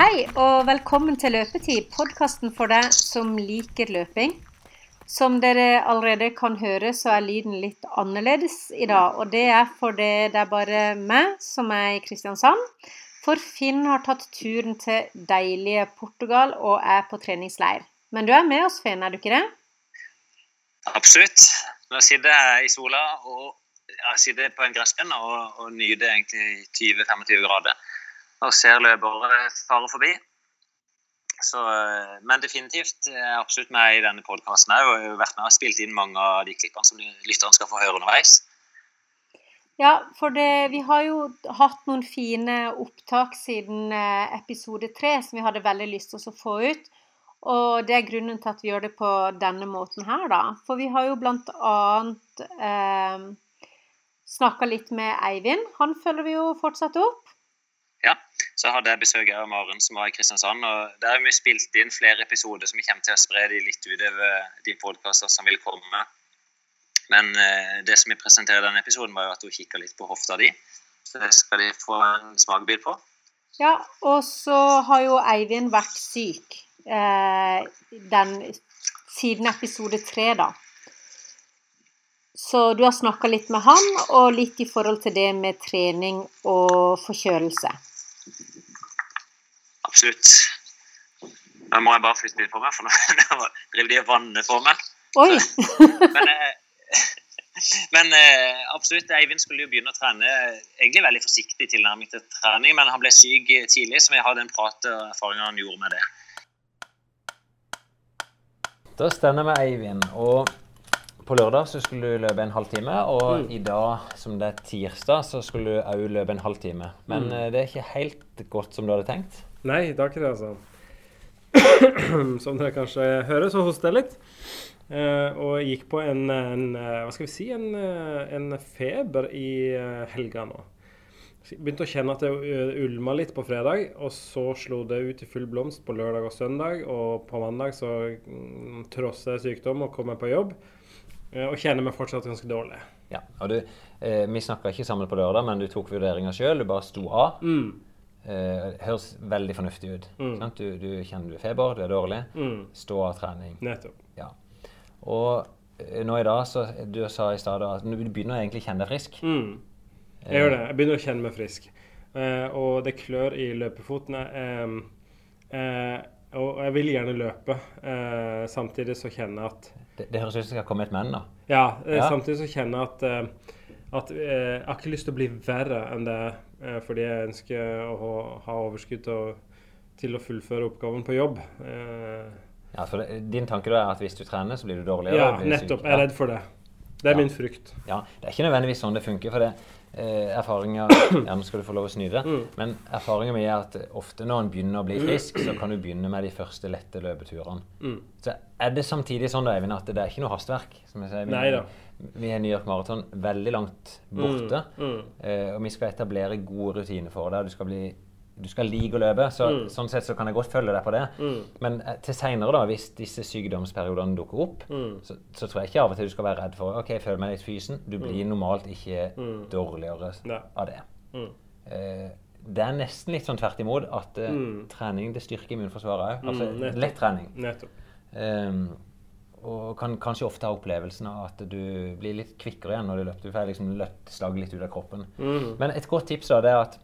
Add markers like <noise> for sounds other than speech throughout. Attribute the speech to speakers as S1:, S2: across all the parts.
S1: Hei og velkommen til Løpetid, podkasten for deg som liker løping. Som dere allerede kan høre, så er lyden litt annerledes i dag. Og det er fordi det er bare meg som er i Kristiansand. For Finn har tatt turen til deilige Portugal og er på treningsleir. Men du er med oss, Finn, er du ikke det?
S2: Absolutt. Nå sitter jeg i sola og jeg sitter på en gressplen og, og nyter egentlig 20-25 grader og ser løpere fare forbi. Så, eh, men definitivt er jeg absolutt med i denne podkasten òg. Og jeg har vært med og spilt inn mange av de klippene som lytterne skal få høre underveis.
S1: Ja, for det, vi har jo hatt noen fine opptak siden eh, episode tre som vi hadde veldig lyst til å få ut. Og det er grunnen til at vi gjør det på denne måten her, da. For vi har jo blant annet eh, snakka litt med Eivind. Han følger vi jo fortsatt opp.
S2: Ja, så hadde jeg besøk av Maren som var i Kristiansand. og Der har vi spilt inn flere episoder som vi kommer til å spre de litt utover de podkaster som vil komme. Men eh, det som vi presenterer i denne episoden, var jo at hun kikka litt på hofta di. Så det skal de få en smakebit på.
S1: Ja, og så har jo Eivind vært syk eh, den, siden episode tre, da. Så du har snakka litt med han, og litt i forhold til det med trening og forkjølelse.
S2: Absolutt. Nå må jeg bare flytte litt på meg, for nå <laughs> driver de og vanner på meg.
S1: Oi!
S2: men, eh, <laughs> men eh, absolutt, Eivind skulle jo begynne å trene egentlig veldig forsiktig tilnærming til trening, men han ble syk tidlig, så vi hadde en prat og erfaringer han gjorde med det.
S3: Da stender vi Eivind. og på lørdag så skulle du løpe en halvtime, og mm. i dag, som det er tirsdag, så skulle du òg løpe en halvtime. Men mm. det er ikke helt godt som du hadde tenkt?
S4: Nei, det er ikke det, altså. <clears throat> som dere kanskje hører, så hoster jeg litt. Uh, og gikk på en, en, hva skal vi si, en, en feber i helga nå. Begynte å kjenne at det ulma litt på fredag, og så slo det ut i full blomst på lørdag og søndag. Og på mandag så mm, trosser jeg sykdom og kommer på jobb. uh, og kjenner meg fortsatt ganske dårlig.
S3: Ja, og du, eh, Vi snakka ikke sammen på lørdag, men du tok vurderinga sjøl. Du bare sto av. Mm. Eh, høres veldig fornuftig ut. Mm. Du, du, kjenner du er feber, du er dårlig. Mm. Stå av trening.
S4: Nettopp.
S3: Ja. Og eh, nå i dag, så du sa i stad at du begynner egentlig å kjenne deg frisk.
S4: Mm. Jeg gjør det. Jeg begynner å kjenne meg frisk. Eh, og det klør i løpefotene. Eh, og jeg vil gjerne løpe. samtidig så kjenner jeg at
S3: det, det høres ut som det skal komme et men, da.
S4: Ja, eh, ja. samtidig så kjenner jeg at, eh, at eh, jeg har ikke lyst til å bli verre enn det fordi jeg ønsker å ha overskudd til, å fullføre oppgaven på jobb.
S3: Ja, for det, Din tanke da er at hvis du trener, så blir du dårligere?
S4: Ja, nettopp. Jeg er redd for det. Det er ja. min frykt.
S3: Ja, Det er ikke nødvendigvis sånn det funker. for det eh, erfaringer <clears throat> ja, Nå skal du få lov å det. Mm. Men erfaringa mi er at ofte når en begynner å bli frisk, så kan du begynne med de første lette løpeturene. Mm. Så er det samtidig sånn da, Eivind, at det er ikke noe hastverk. som jeg sier. Nei
S4: Neida.
S3: Vi er New York Marathon veldig langt borte. Mm. mm. Eh, og vi skal etablere gode rutiner for det. Du skal bli du skal like å løpe. Så, mm. Sånn sett så kan jeg godt følge deg på det. Mm. Men eh, til seinere, hvis disse sykdomsperiodene dukker opp, mm. så, så, tror jeg ikke av og til du skal være redd for ok, jeg føler meg litt fysen. Du blir mm. normalt ikke dårligere ne. av det. Eh, det er nesten litt sånn tvert imot at eh, trening det styrker immunforsvaret òg. Altså lett trening. Um, og kan kanskje ofte ha opplevelsen av at du blir litt kvikkere igjen når du løper. Du får liksom løpt slaget litt ut av kroppen. Men et godt tips da, det er at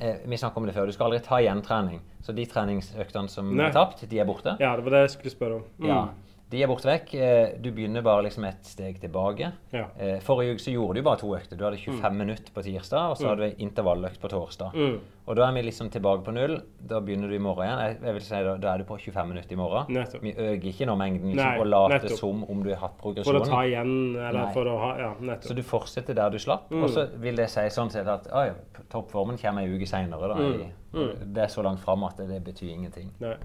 S3: Eh, vi snakket om det før, Du skal aldri ta igjen trening. Så de treningsøktene som Nei. er tapt, de er borte.
S4: Ja, det var det jeg skulle spørre om.
S3: Mm. Ja, de er borte vekk. Eh, du begynner bare liksom et steg tilbake. Ja. Eh, forrige uke så gjorde du bare to økter. Du hadde 25 mm. minutter på tirsdag, og så mm. hadde du intervalløkt på torsdag. Mm. Og da er vi liksom tilbake på null. Da begynner du i morgen igjen. Jeg vil si Da, da er du på 25 minutter i morgen.
S4: Nettopp.
S3: Vi øker ikke nå mengden liksom, Nei, og later som om du har hatt progresjon.
S4: For å ta igjen, eller Nei. for å ha Ja, nettopp.
S3: Så du fortsetter der du slapp. Mm. Og så vil det si sånn sett at oi, toppformen kommer ei uke seinere. Mm. Det er så langt fram at det betyr ingenting.
S4: Nei.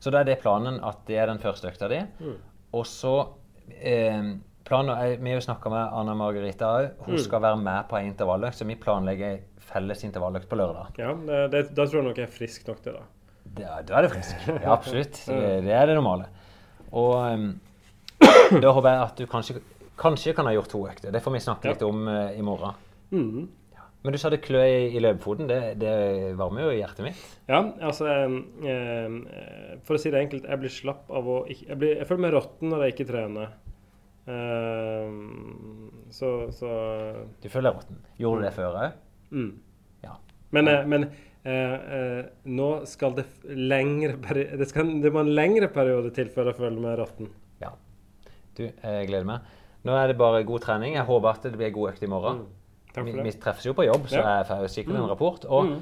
S3: Så da er det planen at det er den første økta di. Mm. Og så eh, planen, Vi har jo snakka med Anna Margarita òg. Hun mm. skal være med på ei intervalløkt, så vi planlegger felles intervalløkt på lørdag.
S4: Ja, det, det, Da tror jeg nok jeg er frisk nok til det.
S3: Da, da er du frisk. Ja, absolutt. <laughs> Det, det er det normale. Og um, da håper jeg at du kanskje, kanskje, kan ha gjort to økter. Det får vi snakke ja. litt om uh, i morgen. Mm. Men du sa det klø i, i løpefoten. Det, det varmer jo hjertet mitt.
S4: Ja, altså eh, eh, For å si det enkelt, jeg blir slapp av å ikke Jeg, blir, jeg føler meg råtten når jeg ikke trener. Eh, så, så
S3: Du føler deg råtten. Gjorde du det før òg?
S4: mm.
S3: Ja.
S4: Men, eh, men eh, eh, nå skal det lengre det, skal, det må en lengre periode til før jeg føler meg råtten.
S3: ja. Du, jeg gleder meg. Nå er det bare god trening. Jeg håper at det blir god økt i morgen.
S4: Takk
S3: Vi, vi treffes jo på jobb, så
S4: Ja.
S3: jeg får jo med en rapport. Og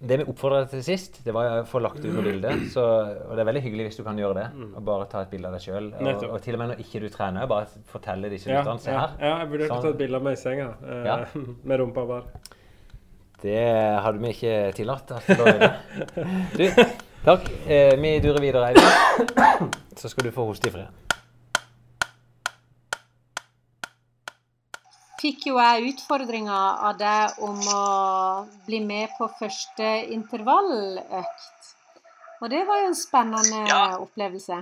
S3: det vi oppfordra til sist, det var å få lagt ut noe bilde. <clears throat> Så, og det er veldig hyggelig hvis du kan gjøre det. Og bare ta et bilde av deg sjøl. Og, og til og med når ikke du trener, bare fortelle disse
S4: Ja,
S3: lytterne. Se
S4: ja,
S3: her.
S4: ja, jeg burde
S3: Sånn.
S4: ta et bilde av meg i senga eh,
S3: Ja. <laughs>
S4: med rumpa bar.
S3: Det hadde vi ikke tillatt. Altså. <laughs> Du, takk. Eh, vi durer videre, Eivind. Så skal du få hoste i fred.
S1: Fikk jo jeg utfordringa av deg om å bli med på første intervalløkt. Og det var jo en spennende
S2: Ja.
S1: opplevelse.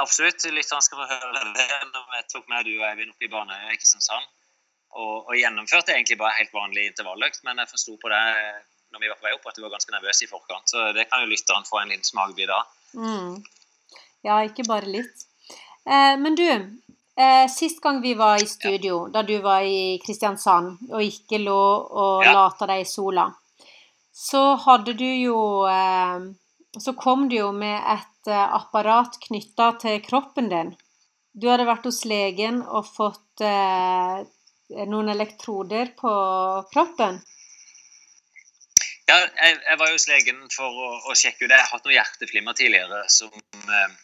S2: Absolutt. Litt sånn skal få høre det når jeg tok med du og Eivind opp i Baneøya i Kristiansand. Og, og gjennomførte egentlig bare helt vanlig intervalløkt, men jeg forsto på det når vi var på vei opp at du var ganske nervøs i forkant. Så det kan jo lytteren få en liten smakebit av.
S1: Mm. Ja, ikke bare litt. Eh, men du, eh, sist gang vi var i studio, da du var i Kristiansand og ikke lå og
S2: Ja.
S1: lata deg i sola, så hadde du jo eh, Så kom du jo med et eh, apparat knytta til kroppen din. Du hadde vært hos legen og fått eh, noen elektroder på kroppen.
S2: Ja, jeg, jeg var jo hos legen for å, å sjekke ut Jeg har hatt noe hjerteflimmer tidligere som eh,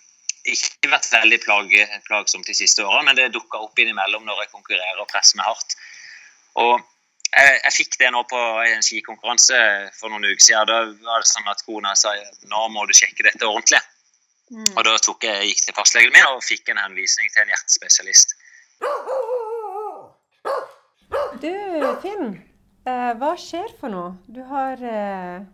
S2: ikke vært veldig plag, plagsomt de siste årene, men det dukka opp innimellom når jeg konkurrerer og presser meg hardt. Og jeg, jeg fikk det nå på en skikonkurranse for noen uker siden. Da var det sånn at kona sa nå må du sjekke dette ordentlig. Og da tok jeg, gikk til fastlegen min og fikk en henvisning til en hjertespesialist.
S1: Du, Finn. Eh, hva skjer for noe? Du har eh,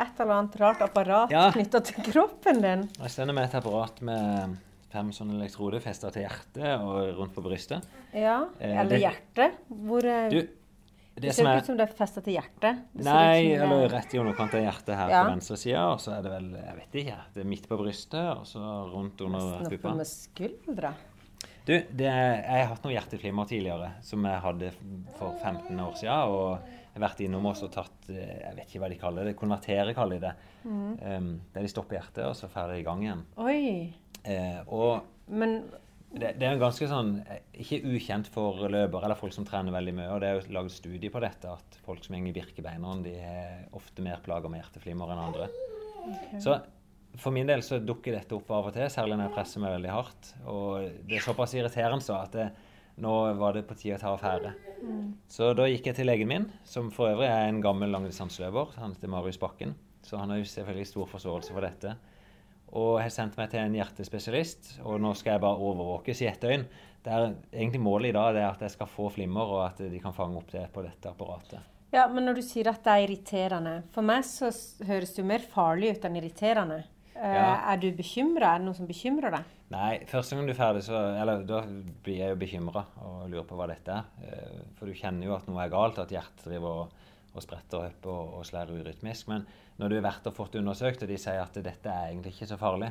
S1: et eller annet rart apparat
S3: Ja.
S1: knytta til kroppen din.
S3: Jeg stender med et apparat med fem sånne elektroder festa til hjertet og rundt på brystet.
S1: Ja,
S3: Eh,
S1: Eller
S3: det-
S1: hjertet. Hvor eh,
S3: Du,
S1: Det
S3: det
S1: ser ikke ut som det er festa til hjertet. Det
S3: Nei, eller rett i underkant av hjertet her
S1: Ja.
S3: på venstre side. Og så er det vel, jeg vet ikke, det er midt på brystet, og så rundt under
S1: Nesten oppe med skuldra.
S3: Du, det jeg har hatt noe hjerteflimmer tidligere, som jeg hadde for 15 år siden. Og jeg har vært innom oss og tatt eh, Jeg vet ikke hva de kaller det. Konvertere, kaller de det.
S1: Mm.
S3: Um, der de stopper hjertet, og så ferdig i gang igjen.
S1: Oi.
S3: Uh, og
S1: Men
S3: det, det er en ganske sånn eh, Ikke ukjent for løpere eller folk som trener veldig mye. og Det er jo laget studie på dette at folk som går i Birkebeineren, de er ofte mer plaga med hjerteflimmer enn andre. Så for min del så dukker dette opp av og til, særlig når jeg presser meg veldig hardt. Og det er såpass irriterende så at det, nå var det på tide å ta affære. Så da gikk jeg til legen min, som for øvrig er en gammel langdistanseløper. Han heter Marius Bakken. Så han har jo selvfølgelig stor forståelse for dette. Og har sendt meg til en hjertespesialist, og nå skal jeg bare overvåkes i ett døgn. Det er egentlig Målet i dag det er at jeg skal få flimmer, og at de kan fange opp det på dette apparatet.
S1: Ja, men når du sier at det er irriterende For meg så høres det jo mer farlig ut enn irriterende. Eh,
S3: Ja.
S1: Er du bekymra? Er det noe som bekymrer deg?
S3: Nei, første gang du er ferdig, så Eller da blir jeg jo bekymra og lurer på hva dette er. Eh, For du kjenner jo at noe er galt, at hjertet driver og, og spretter og hopper og, og slår urytmisk. Men når du har vært og fått undersøkt, og de sier at dette er egentlig ikke så farlig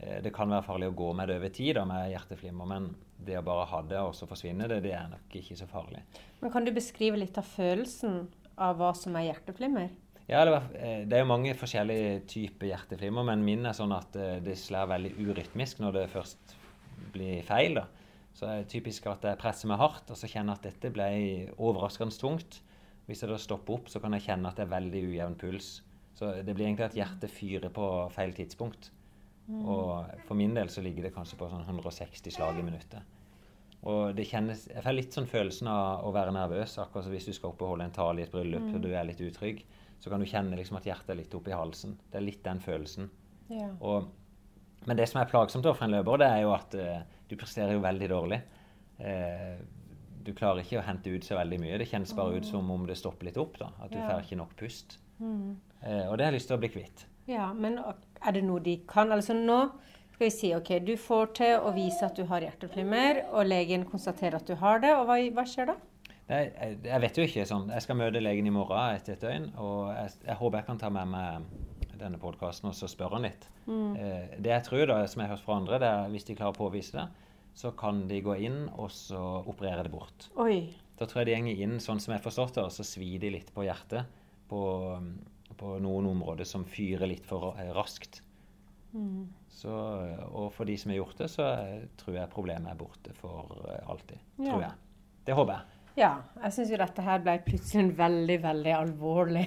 S3: eh, Det kan være farlig å gå med det over tid da, med hjerteflimmer, men det å bare ha det og så forsvinne det, det er nok ikke så farlig.
S1: Men Kan du beskrive litt av følelsen av hva som er hjerteflimmer?
S3: Ja, det, var, eh, det er jo mange forskjellige typer hjerteflimmer, men min er sånn at eh, det slår veldig urytmisk når det først blir feil. da. Så er det typisk at jeg presser meg hardt, og så kjenner at dette ble overraskende tungt. Hvis jeg da stopper opp, så kan jeg kjenne at det er veldig ujevn puls. Så det blir egentlig at hjertet fyrer på feil tidspunkt. Og for min del så ligger det kanskje på sånn 160 slag i minuttet. Og det kjennes, Jeg får litt sånn følelsen av å være nervøs. akkurat som Hvis du skal opp og holde en tale i et bryllup og du er litt utrygg, så kan du kjenne liksom at hjertet er litt oppi halsen. Det er litt den følelsen.
S1: Ja.
S3: Og, men det som er plagsomt for en løper, det er jo at uh, du presterer jo veldig dårlig. Uh, du klarer ikke å hente ut så veldig mye. Det kjennes bare ut som om det stopper litt opp. da, At du
S1: Ja.
S3: får ikke nok pust. Eh, og det har jeg lyst til å bli kvitt.
S1: Ja, men er det noe de kan? Altså nå skal vi si ok, du får til å vise at du har hjerteflimmer, og legen konstaterer at du har det, og hva, hva skjer da?
S3: Nei, jeg, vet jo ikke sånn. Jeg skal møte legen i morgen etter et døgn, og jeg, jeg håper jeg kan ta med meg denne podkasten og så spørre han litt. Eh, det jeg tror, da, som jeg har hørt fra andre, det er hvis de klarer å påvise det, så kan de gå inn og så operere det bort.
S1: Oi.
S3: Da tror jeg de går inn sånn som jeg har forstått det, og så svir de litt på hjertet på, på noen områder som fyrer litt for raskt. raskt. Så, og for de som har gjort det, så eh, tror jeg problemet er borte for alltid. alltid. Tror jeg. Det håper jeg.
S1: Ja, jeg syns jo dette her ble plutselig en veldig, veldig alvorlig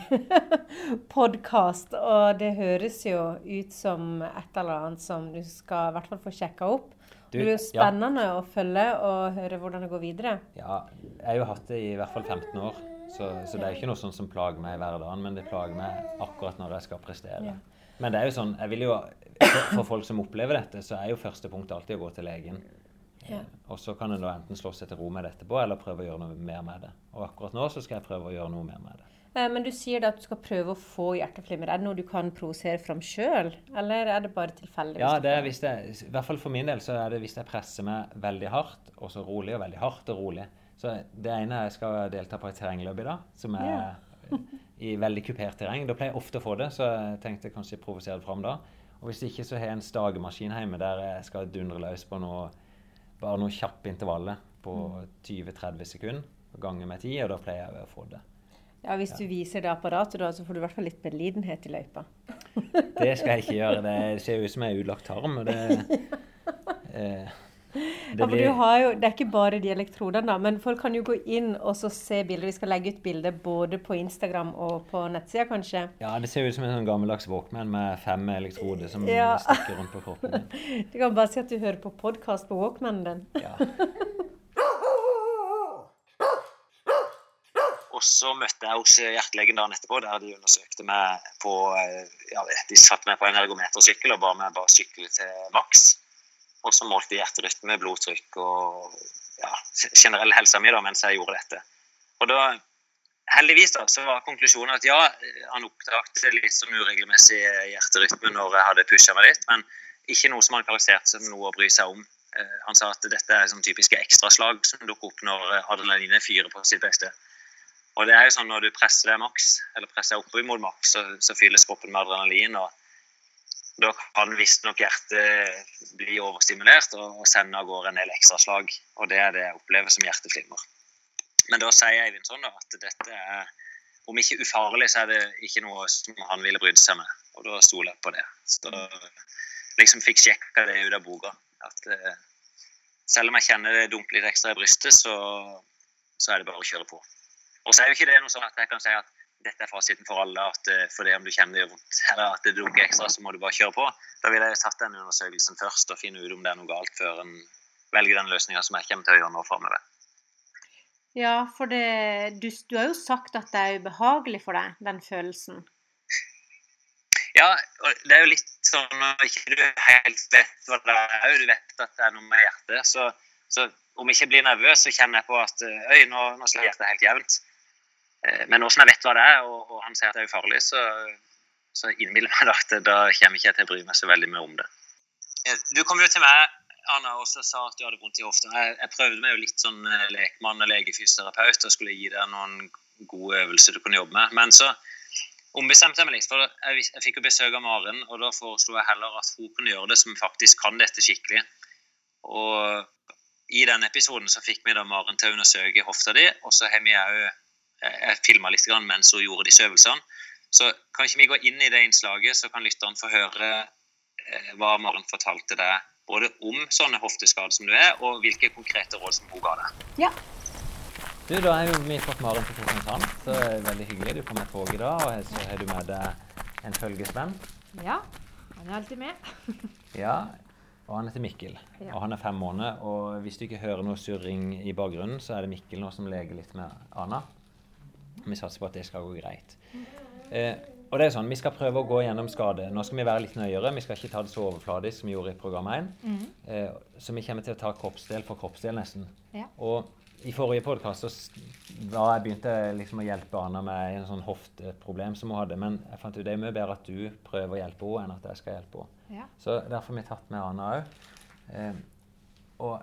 S1: <laughs> podkast. Og det høres jo ut som et eller annet som du skal i hvert fall få sjekka opp.
S3: Du,
S1: det blir jo
S3: ja.
S1: spennende å følge og høre hvordan det går videre.
S3: Ja, jeg har jo hatt det i hvert fall 15 år, så, så det er jo ikke noe sånn som plager meg i hverdagen, men det plager meg akkurat når jeg skal prestere.
S1: Ja.
S3: Men det er jo sånn, jeg vil jo, for, for folk som opplever dette, så er jo første punkt alltid å gå til legen.
S1: Ja.
S3: Og så kan en da enten slå seg til ro med det etterpå, eller prøve å gjøre noe mer med det. Og akkurat nå så skal jeg prøve å gjøre noe mer med det.
S1: Eh, Men du sier da at du skal prøve å få hjerteflimmer. Er det noe du kan provosere fram sjøl, eller er det bare tilfeldig?
S3: Ja, det er hvis jeg, i hvert fall for min del så er det hvis jeg presser meg veldig hardt, og så rolig, og veldig hardt og rolig. Så det ene jeg skal delta på et terrengløp i dag, som er <laughs> i veldig kupert terreng. Da pleier jeg ofte å få det, så jeg tenkte kanskje provosere det fram da. Og hvis ikke, så har jeg en stagemaskin hjemme der jeg skal dundre løs på noe, bare noen kjappe intervaller på 20-30 sekunder, ganger med 10, og da pleier jeg å få det.
S1: Ja, Hvis du viser det apparatet, da, så får du i hvert fall litt medlidenhet i løypa.
S3: Det skal jeg ikke gjøre. Det ser ut som jeg er utlagt tarm. og det... <laughs> Eh,
S1: Ja, for du har jo, Det er ikke bare de elektrodene, men folk kan jo gå inn og så se bilder. Vi skal legge ut bilder både på Instagram og på nettsida, kanskje.
S3: Ja, det ser ut som en sånn gammeldags Walkman med fem elektroder som
S1: Ja.
S3: stikker rundt på kroppen. din. <laughs>
S1: Du kan bare si at du hører på podkast på Walkmanen din.
S3: Ja. <laughs>
S2: Og så møtte jeg hos hjertelegen dagen etterpå, der de undersøkte meg på eh, ja, De satte meg på en ergometersykkel og ba meg bare sykle til maks. Og så målte jeg hjerterytme, blodtrykk og ja, generell helsa mi da, mens jeg gjorde dette. Og da, heldigvis da, så var konklusjonen at ja, han oppdaget litt sånn uregelmessig hjerterytme når jeg hadde pusha meg litt, men ikke noe som han karakteriserte som noe å bry seg om. Eh, Han sa at dette er sånn typiske ekstraslag som dukker opp når adrenalinet fyrer på sitt beste. Og det er jo sånn når du presser deg maks, eller presser deg oppover mot maks, så, så fylles kroppen med adrenalin. og Da kan visstnok hjertet bli overstimulert og, sende av gårde en del ekstraslag. Og det er det jeg opplever som hjerteflimmer. Men da sier Eivind sånn at dette er om ikke ufarlig, så er det ikke noe som han ville brydd seg med. Og da stoler jeg på det. Så da liksom fikk sjekka det ut av boka. At eh, selv om jeg kjenner det dumper litt ekstra i brystet, så, så er det bare å kjøre på. Og så er jo ikke det noe sånn at jeg kan si at dette er fasiten for alle, at eh, for det om du kjenner det gjør vondt, eller at det dunker ekstra, så må du bare kjøre på. Da ville jeg tatt den undersøkelsen først og finne ut om det er noe galt, før en velger den løsninga som jeg kommer til å gjøre nå framover.
S1: Ja, for det, du, du har jo sagt at det er ubehagelig for deg, den følelsen.
S2: Ja, og det er jo litt sånn når ikke du helt vet hva det er, du vet at det er noe med hjertet, så, så om jeg ikke blir nervøs, så kjenner jeg på at eh, øy, nå, nå slår hjertet helt jevnt. Eh, Men nå som jeg vet hva det er, og, og han sier at det er ufarlig, så, så innbiller jeg meg at da kommer ikke jeg til å bry meg så veldig mye om det. Du kom jo til meg, Anna, og sa at du hadde vondt i hofta. Jeg, jeg prøvde meg jo litt sånn eh, lekmann og legefysioterapeut og skulle gi deg noen gode øvelser du kunne jobbe med. Men så ombestemte jeg meg litt, for jeg, jeg fikk jo besøk av Maren, og da foreslo jeg heller at hun kunne gjøre det som faktisk kan dette skikkelig. Og i den episoden så fikk vi da Maren til å undersøke hofta di, og så har vi òg Jeg filma litt mens hun gjorde disse øvelsene. Så kan ikke vi gå inn i det innslaget, så kan lytteren få høre eh, hva Maren fortalte deg både om sånne hofteskader som du er, og hvilke konkrete råd som hun ga deg.
S1: Ja.
S3: Du, da har vi fått Maren på Kristiansand, så det er veldig hyggelig. Du kom med tog i dag, og så har du med deg en følgesvenn.
S1: Ja, han er alltid med. <laughs>
S3: Ja, og han heter Mikkel.
S1: Ja.
S3: Og han er fem måneder. Og hvis du ikke hører noe surring i bakgrunnen, så er det Mikkel nå som leker litt med Anna. Vi satser på at det skal gå greit. Eh, og det er sånn, Vi skal prøve å gå gjennom skade. Nå skal vi være litt nøyere. Vi skal ikke ta det så overfladisk som vi gjorde i program 1. Eh, så vi kommer til å ta kroppsdel for kroppsdel, nesten.
S1: Ja.
S3: Og i forrige podkast da jeg begynte liksom å hjelpe Anna med en sånn hofteproblem som hun hadde. Men jeg fant ut det er mye bedre at du prøver å hjelpe henne, enn at jeg skal hjelpe henne.
S1: Ja.
S3: Så derfor har vi tatt med Anna òg. Eh, og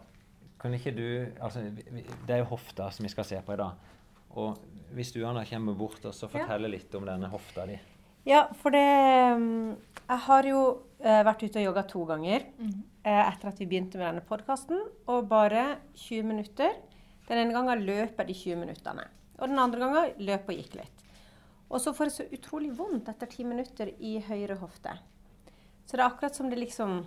S3: kunne ikke du altså, Det er jo hofta som vi skal se på i dag. Og hvis du Anna, kommer bort og så forteller litt om denne hofta di.
S1: Ja, for det mm, Jeg har jo eh, vært ute og jogga to ganger eh, etter at vi begynte med denne podkasten. Og bare 20 minutter. Den ene gangen løp jeg de 20 minuttene. Og den andre gangen løp og gikk litt. Og så får jeg så utrolig vondt etter 10 minutter i høyre hofte. Så det er akkurat som det liksom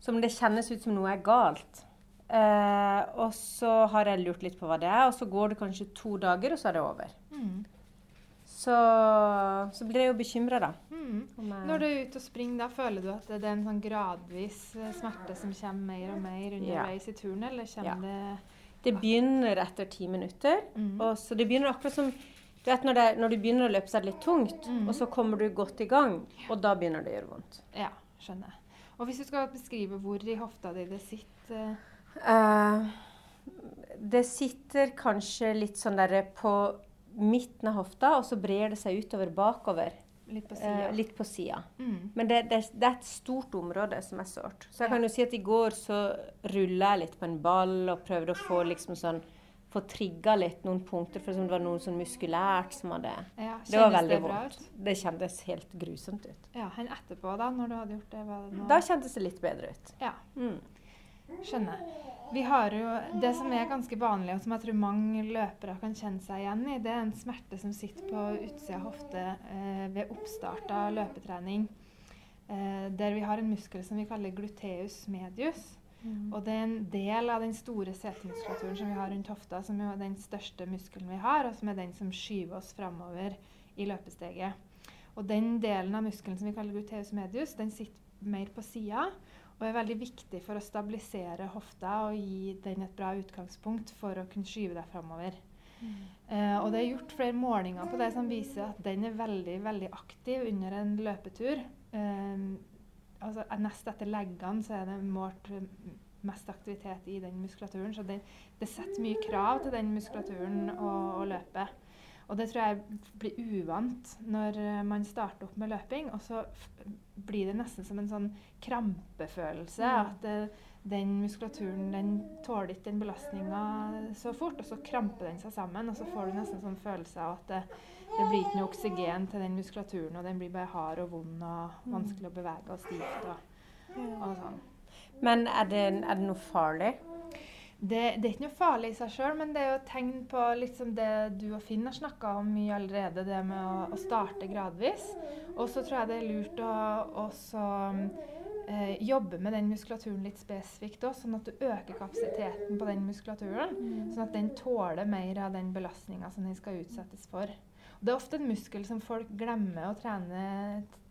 S1: Som det kjennes ut som noe er galt. Eh, og så har jeg lurt litt på hva det er, og så går det kanskje to dager, og så er det over. Så, så blir jeg jo bekymra, da.
S5: Mm. Når du er ute og springer, da føler du at det er en sånn gradvis eh, smerte som kommer mer og mer underveis i turen, eller kommer
S1: Ja.
S5: det
S1: Det begynner etter ti minutter.
S5: Mm.
S1: Og så det begynner akkurat som du vet, når, det, når du begynner å løpe, så er det litt tungt.
S5: Mhm.
S1: Og så kommer du godt i gang, og da begynner det å gjøre vondt.
S5: Ja, skjønner. Og hvis du skal beskrive hvor i hofta di det sitter eh,
S1: Eh, det sitter kanskje litt sånn der på midten av hofta, og så brer det seg utover bakover.
S5: litt på
S1: Eh,
S5: sida
S1: på sida.
S5: mm.
S1: Men det, det, det er et stort område som er sårt. Så jeg
S5: Ja.
S1: kan jo si at i går så rulla jeg litt på en ball og prøvde å få liksom sånn få trigga litt noen punkter, for det var noe sånn muskulært som hadde
S5: ja,
S1: Det var veldig
S5: det
S1: vondt. Det kjentes helt grusomt ut.
S5: Ja, hen etterpå, da, når du hadde gjort det? Var det
S1: Da kjentes det litt bedre ut.
S5: Ja,
S1: Mm.
S5: Skjønner. Vi har jo Det som er ganske vanlig, og som jeg tror mange løpere kan kjenne seg igjen i, det er en smerte som sitter på utsida av hofte eh, ved oppstart av løpetrening. Eh, der vi har en muskel som vi kaller gluteus medius. Og det er en del av den store setemuskulaturen som vi har rundt hofta, som er den største muskelen vi har, og som er den som skyver oss framover i løpesteget. Og den delen av muskelen som vi kaller gluteus medius, den sitter mer på sida og er veldig viktig for å stabilisere hofta og gi den et bra utgangspunkt for å kunne skyve deg framover. Uh, og det er gjort flere målinger på det som viser at den er veldig veldig aktiv under en løpetur. Uh, altså Nest etter leggene så er det målt eh, mest aktivitet i den muskulaturen. Så det, det setter mye krav til den muskulaturen å løpe. Og det tror jeg blir uvant når eh, man starter opp med løping. Og så blir det nesten som en sånn krampefølelse. At det, den muskulaturen den tåler ikke den belastninga så fort. Og så kramper den seg sammen, og så får du nesten sånn følelse av at det, det blir ikke noe oksygen til den muskulaturen, og den blir bare hard og vond og vanskelig å bevege og stivt og, og sånn.
S1: Men er det, er det noe farlig?
S5: Det, det er ikke noe farlig i seg sjøl, men det er jo et tegn på liksom det du og Finn har snakka om mye allerede, det med å, å starte gradvis. Og så tror jeg det er lurt å også eh, jobbe med den muskulaturen litt spesifikt òg, sånn at du øker kapasiteten på den muskulaturen. Sånn at den tåler mer av den belastninga som den skal utsettes for. Og det er ofte en muskel som folk glemmer å trene,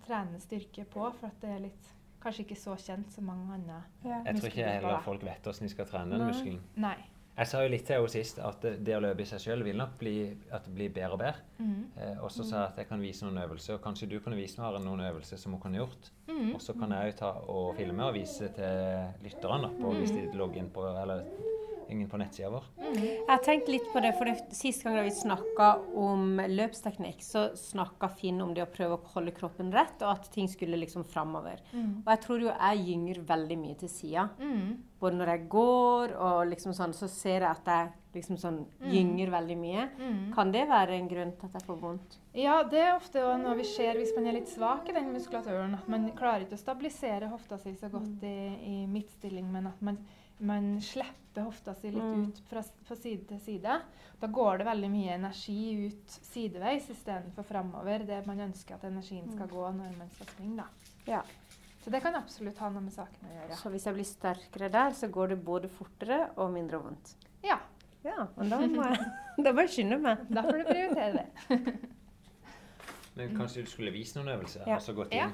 S5: trene styrke på, for at det er litt Kanskje ikke så kjent som mange andre.
S3: Jeg tror ikke heller folk vet hvordan de skal trene den muskelen.
S5: Nei.
S3: Jeg sa jo litt til henne sist at det- det å løpe i seg sjøl vil nok bli at det blir bedre og bedre.
S5: Mm.
S3: Eh, og så sa jeg at jeg kan vise noen øvelser, og kanskje du kunne vise meg noen øvelser som hun kunne gjort.
S5: Mm.
S3: Og så kan jeg jo ta og filme og vise til lytterne, på, hvis de logger inn på eller inn på nettsida vår.
S1: Jeg har tenkt litt på det, for det, Sist gang da vi snakka om løpsteknikk, så snakka Finn om det å prøve å holde kroppen rett, og at ting skulle liksom framover. Og jeg tror jo jeg gynger veldig mye til sida.
S5: Mm.
S1: Både når jeg går og liksom sånn, så ser jeg at jeg liksom sånn gynger veldig mye. Kan det være en grunn til at jeg får vondt?
S5: Ja, det er ofte noe vi ser hvis man er litt svak i den muskulaturen. At man klarer ikke å stabilisere hofta si så godt i, i midtstilling, men at man, man slipper hofta si litt
S1: Mm.
S5: ut fra, fra side til side. Da går det veldig mye energi ut sideveis istedenfor framover. Det man ønsker at energien skal gå når man skal springe. da.
S1: Ja.
S5: Så det kan absolutt ha noe med saken å gjøre.
S1: Så hvis jeg blir sterkere der, så går det både fortere og mindre vondt.
S5: Ja,
S1: Ja, men da må jeg, <laughs> da må jeg skynde meg.
S5: da får du prioritere det. <laughs>
S3: Men kanskje du skulle vise noen øvelser?
S1: Ja.
S3: Altså gått inn? Ja.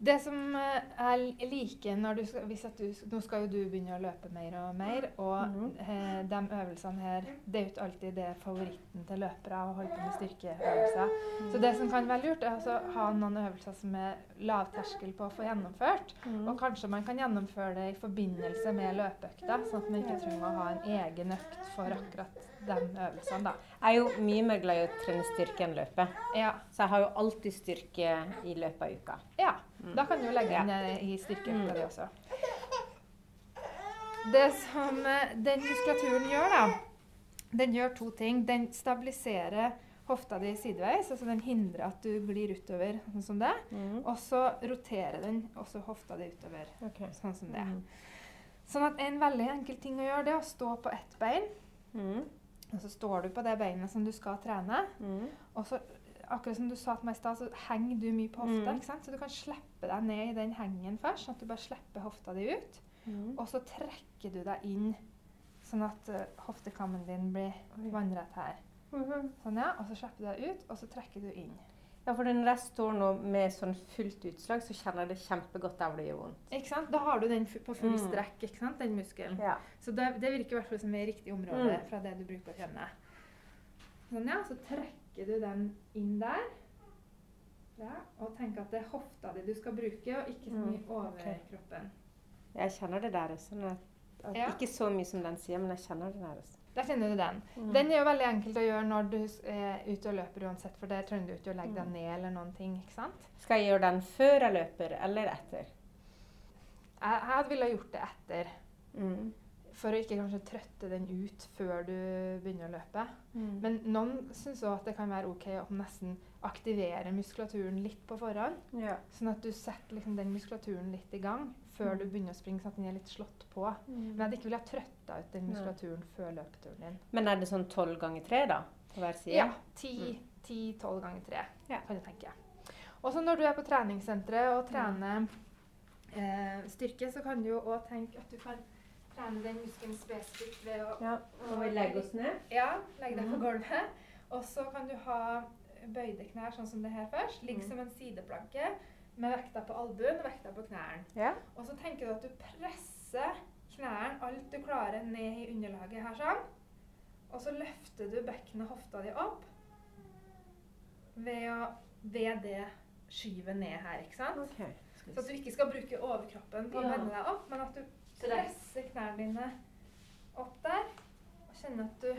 S5: Det som eh, jeg liker når du skal, hvis at du, Nå skal jo du begynne å løpe mer og mer, og eh, de øvelsene her Det er jo ikke alltid det favoritten til løpere å holde på med styrkeøvelser. Så det som kan være lurt, er altså å ha noen øvelser som er lavterskel på å få gjennomført. Og kanskje man kan gjennomføre det i forbindelse med løpeøkta, sånn at man ikke trenger å ha en egen økt for akkurat de øvelsene. da.
S1: Jeg er jo mye mer glad i å trene styrke enn løpe.
S5: Ja,
S1: Så jeg har jo alltid styrke i løpet av uka.
S5: ja. Da kan du legge inn eh, i styrkeøkta di også. Det som eh, den muskulaturen gjør, da, den gjør to ting. Den stabiliserer hofta di sideveis, altså den hindrer at du glir utover sånn som det.
S1: Mm.
S5: Og så roterer den også hofta di utover
S1: okay.
S5: sånn som det.
S1: Mm.
S5: Sånn at en veldig enkel ting å gjøre, det er å stå på ett bein.
S1: Mm.
S5: Og så står du på det beinet som du skal trene.
S1: Mm.
S5: Og så, akkurat som du sa til meg i stad, så henger du mye på hofta.
S1: Mm.
S5: Så du kan slippe deg ned i den hengen først, sånn at du bare slipper hofta di ut.
S1: Mm.
S5: Og så trekker du deg inn, sånn at uh, hoftekammen din blir vannrett her.
S1: Mhm.
S5: Sånn, ja. Og så slipper du deg ut, og så trekker du inn.
S1: Ja, for når jeg står nå med sånn fullt utslag, så kjenner jeg det kjempegodt der hvor det gjør vondt.
S5: Ikke sant? Da har du den på full
S1: Mm.
S5: strekk, ikke sant? den muskelen.
S1: Ja.
S5: Så det, det virker i hvert fall som i riktig område
S1: Mm.
S5: fra det du bruker å kjenne. Sånn, ja. Så trekker du den inn der. Ja, og tenk at det er hofta di du skal bruke, og ikke så
S1: Mm,
S5: mye over
S1: Okay.
S5: kroppen.
S1: Jeg kjenner det der også. At
S5: Ja.
S1: Ikke så mye som den sier, men jeg kjenner det der også.
S5: Der kjenner du den.
S1: Mm.
S5: Den er jo veldig enkelt å gjøre når du er ute og løper uansett, for der trenger du ikke å legge deg
S1: Mm.
S5: ned eller noen ting. ikke sant?
S1: Skal jeg gjøre den før jeg løper, eller etter?
S5: Jeg, jeg ville gjort det etter,
S1: Mm.
S5: For å ikke kanskje trøtte den ut før du begynner å løpe.
S1: Mm.
S5: Men noen syns òg at det kan være OK å nesten aktivere muskulaturen litt på forhånd.
S1: ja.
S5: Sånn at du setter liksom den muskulaturen litt i gang før du begynner å springe, sånn at den er litt slått på. Men at du ikke ha trøtta ut den
S1: muskulaturen
S5: muskulaturen før løpeturen din.
S1: Men er det sånn tolv ganger tre, da? På hver side?
S5: Ja. 10-12 ganger 3,
S1: Ja.
S5: kan du tenke. Og så når du er på treningssenteret og trener eh, styrke, så kan du jo òg tenke at du kan trene den muskelen spesifikt ved å
S1: Ja. Og legge oss ned?
S5: Ja, legge deg på gulvet. Og så kan du ha bøyde knær sånn som det her først. Ligg
S1: Mm.
S5: som en sideplanke med vekta på albuen og vekta på knærne.
S1: Ja.
S5: Og så tenker du at du presser knærne alt du klarer ned i underlaget her sånn. Og så løfter du bekkenet og hofta di opp ved, å, ved det skyvet ned her, ikke sant?
S1: Okay.
S5: Så at du ikke skal bruke overkroppen på å
S1: Ja.
S5: vende deg opp, men at du
S1: Det-
S5: knærne dine opp der. Og kjenne at du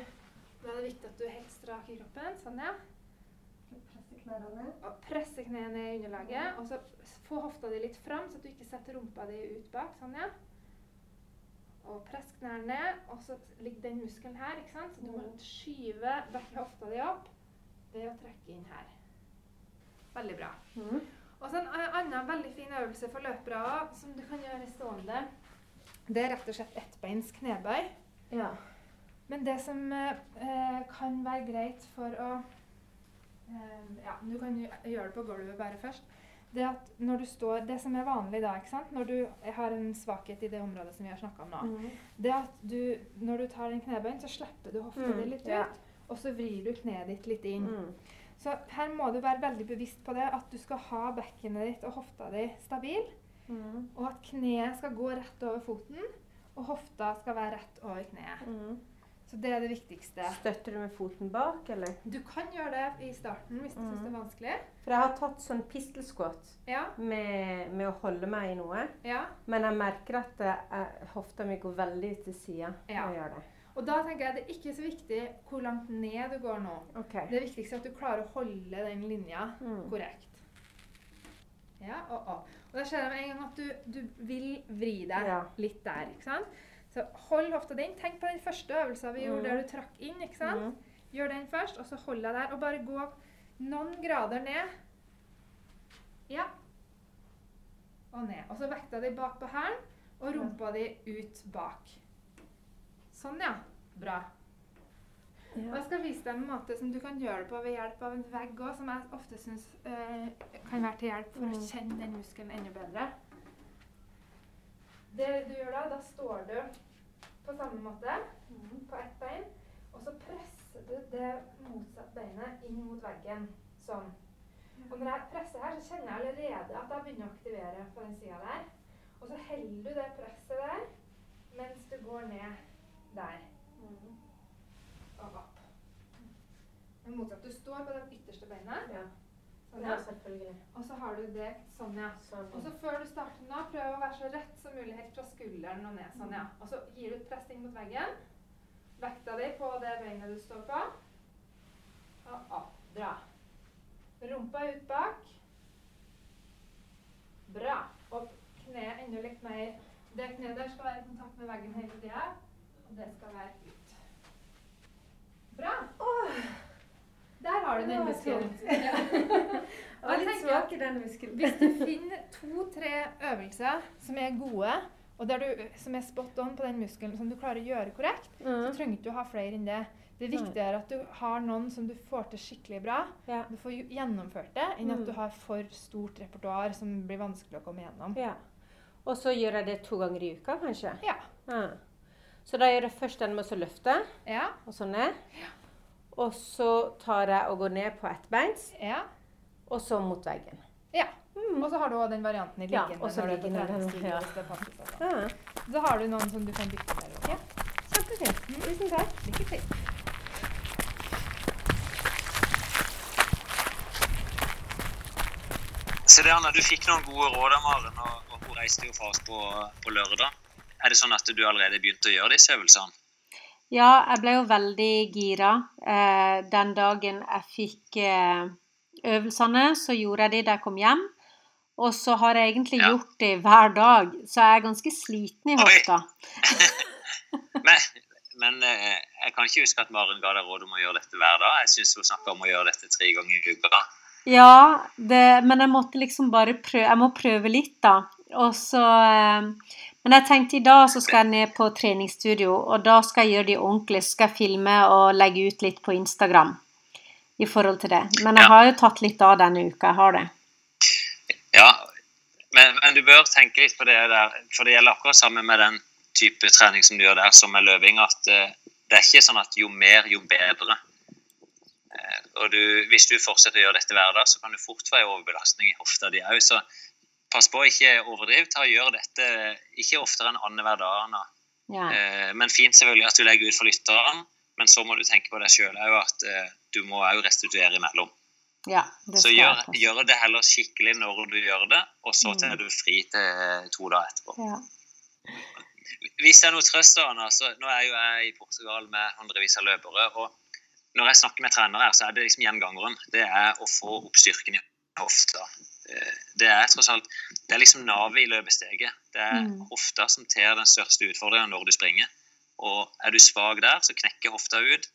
S5: Nå er det viktig at du er helt strak i kroppen. Sånn, ja.
S1: presse knærne ned?
S5: Og presse kneet ned i underlaget. Og så få hofta di litt fram, så at du ikke setter rumpa di ut bak. Sånn, ja. Og press knærne ned, og så ligger den muskelen her, ikke sant? Så du må skyve begge hofta di opp ved å trekke inn her. Veldig bra.
S1: Mm.
S5: Og så en annen veldig fin øvelse for løpere som du kan gjøre stående, det er rett og slett ettbeins knebøy.
S1: Ja.
S5: Men det som eh, kan være greit for å eh, Ja, du kan gjøre det på gulvet bare først. Det at når du står, det som er vanlig da, ikke sant? når du har en svakhet i det området som vi har snakka om nå,
S1: Mm.
S5: det at du, når du tar den knebøyen, så slipper du hofta
S1: Mm,
S5: litt ut,
S1: ja.
S5: og så vrir du kneet ditt litt inn.
S1: Mm.
S5: Så her må du være veldig bevisst på det, at du skal ha bekkenet ditt og hofta di stabil.
S1: Mm.
S5: Og at kneet skal gå rett over foten, og hofta skal være rett over kneet.
S1: Mm.
S5: Så det er det viktigste.
S1: Støtter du med foten bak, eller?
S5: Du kan gjøre det i starten hvis du syns det er vanskelig.
S1: For jeg har tatt sånn pistol
S5: Ja,
S1: med, med å holde meg i noe.
S5: ja.
S1: Men jeg merker at det er, hofta mi går veldig til sida
S5: Ja.
S1: når jeg gjør det.
S5: Og da tenker jeg det er ikke så viktig hvor langt ned du går nå.
S1: Okay.
S5: Det viktigste er at du klarer å holde den linja
S1: Mm.
S5: korrekt. Ja, og og. Og da skjer det med en gang at du, du vil vri deg
S1: Ja.
S5: litt der. ikke sant? Så hold hofta din. Tenk på den første øvelsen vi gjorde
S1: Mm.
S5: der du trakk inn. ikke sant?
S1: Mm.
S5: Gjør den først, og så hold deg der. Og bare gå noen grader ned. Ja. Og ned. Og så vekta di bak på hælen, og rumpa di ut bak. Sånn, ja. Bra. Og jeg skal vise deg en måte som du kan gjøre det på ved hjelp av en vegg òg, som jeg ofte syns eh, kan være til hjelp for å
S1: Mm.
S5: kjenne den muskelen enda bedre. Det du gjør da, da står du på samme måte på ett bein, og så presser du det motsatte beinet inn mot veggen. Sånn. Og når jeg presser her, så kjenner jeg allerede at jeg begynner å aktivere på den sida der. Og så holder du det presset der mens du går ned der og opp. Men motsatt. Du står på det ytterste beinet.
S1: Ja.
S5: Sånn,
S1: ja, selvfølgelig.
S5: Og så har du det sånn, ja.
S1: Sånn.
S5: Og så før du starter nå, prøv å være så rett som mulig helt fra skulderen og ned. Sånn, ja. Og så gir du et press inn mot veggen. Vekta di på det beinet du står på. Og opp. Bra. Rumpa ut bak. Bra. Og kneet enda litt mer Det kneet der skal være i kontakt med veggen hele tida, og det skal være ut. Bra. Der har du den muskelen. <laughs>
S1: Ja. var litt svak i den muskelen.
S5: Hvis du finner to-tre øvelser som er gode, og der du, som er spot on på den muskelen, som du klarer å gjøre korrekt, så
S1: Mm.
S5: trenger du ikke å ha flere enn det. Det viktige er at du har noen som du får til skikkelig bra.
S1: Ja.
S5: Du får gjennomført det, enn
S1: Mm.
S5: at du har for stort repertoar som blir vanskelig å komme gjennom.
S1: ja. Og så gjør jeg det to ganger i uka, kanskje?
S5: Ja.
S1: Ja. Så da gjør jeg først den med å løfte,
S5: Ja.
S1: og så ned. Og så tar jeg og går ned på ettbeins,
S5: ja.
S1: og så mot veggen.
S5: ja. Og så har du også den varianten i
S1: Ja,
S5: liggende. når du er på
S1: ja. Ja.
S5: Så har du noen som du kan bytte der også.
S1: Ja. Kjempefint. Tusen takk.
S5: Lykke til.
S3: Så det, Anna, Du fikk noen gode råd av Maren, og, og hun reiste jo fra oss på, på lørdag. Er det sånn at du allerede begynte å gjøre disse øvelsene?
S1: Ja, jeg ble jo veldig gira. Eh, den dagen jeg fikk eh, øvelsene, så gjorde jeg de da jeg kom hjem. Og så har jeg egentlig
S3: Ja.
S1: gjort de hver dag, så jeg er ganske sliten i hofta. <laughs>
S3: Men, men eh, jeg kan ikke huske at Maren ga deg råd om å gjøre dette hver dag. Jeg syns hun snakka om å gjøre dette tre ganger i uka.
S1: Ja, det, men jeg måtte liksom bare prøve Jeg må prøve litt, da. Og så Men jeg tenkte i dag så skal jeg ned på treningsstudio, og da skal jeg gjøre det ordentlig. Så skal jeg filme og legge ut litt på Instagram i forhold til det. Men jeg
S3: Ja.
S1: har jo tatt litt av denne uka. Jeg har det.
S3: Ja, men, men du bør tenke litt på det der, for det gjelder akkurat samme med den type trening som du gjør der, som med løving, at eh, det er ikke sånn at jo mer, jo bedre. Eh, og du, hvis du fortsetter å gjøre dette hver dag, så kan du fort få en overbelastning i hofta di òg. Pass på å ikke overdrive. Ta og Gjør dette ikke oftere enn annenhver dag.
S1: Ja.
S3: Eh, men fint selvfølgelig at du legger ut for lytteren, men så må du tenke på deg sjøl òg at eh, du må òg restituere imellom.
S1: Ja,
S3: Så gjør, gjør det heller skikkelig når du gjør det, og så
S1: Mm.
S3: tar du fri til to dager etterpå.
S1: Ja.
S3: Hvis det er noe trøst, Anna, så nå er jo jeg i Portugal med hundrevis av løpere. og Når jeg snakker med trenere, her, så er det liksom gjengangeren. Det er å få opp styrken i hofta. Det er tross alt, det er liksom navet i løpesteget. Det er
S1: Mm.
S3: hofta som tar den største utfordringen når du springer. Og er du svak der, så knekker hofta ut.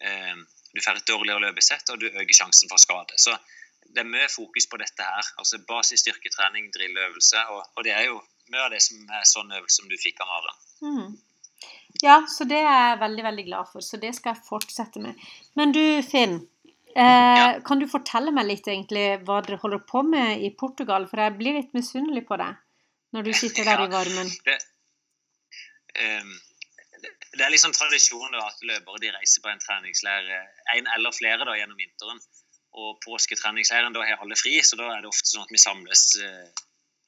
S3: Eh, Du får et dårligere løpesett, og du øker sjansen for skade. Så det er mye fokus på dette her. Altså basisstyrketrening, drilløvelse, og, og det er jo mye av det som er sånn øvelse som du fikk av Maren.
S1: Mm. Ja, så det er jeg veldig, veldig glad for. Så det skal jeg fortsette med. Men du, Finn. Eh, Kan du fortelle meg litt egentlig hva dere holder på med i Portugal? For jeg blir litt misunnelig på deg når du sitter der
S3: Ja.
S1: i varmen.
S3: det, um, det- er liksom tradisjonen da, at løpere de reiser på en treningsleir, en eller flere da, gjennom vinteren. Og påsketreningsleiren, da har alle fri, så da er det ofte sånn at vi samles uh,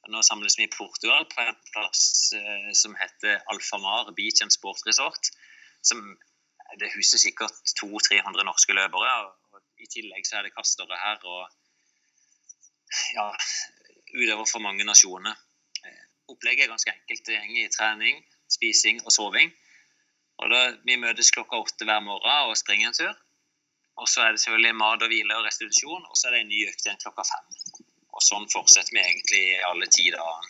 S3: Nå samles vi i Portugal på en plass eh, som heter Alfamar Beach and Sport Resort. Som, det huser sikkert 200-300 norske løpere. I tillegg så er det kastere her og ja, utøvere fra mange nasjoner. Eh, Opplegget er ganske enkelt. Det går i trening, spising og soving. Og da, Vi møtes klokka åtte hver morgen og springer en tur. Og så er det selvfølgelig mat og hvile og restitusjon, og så er det en ny økt igjen klokka fem. Og sånn fortsetter vi egentlig i alle ti dager.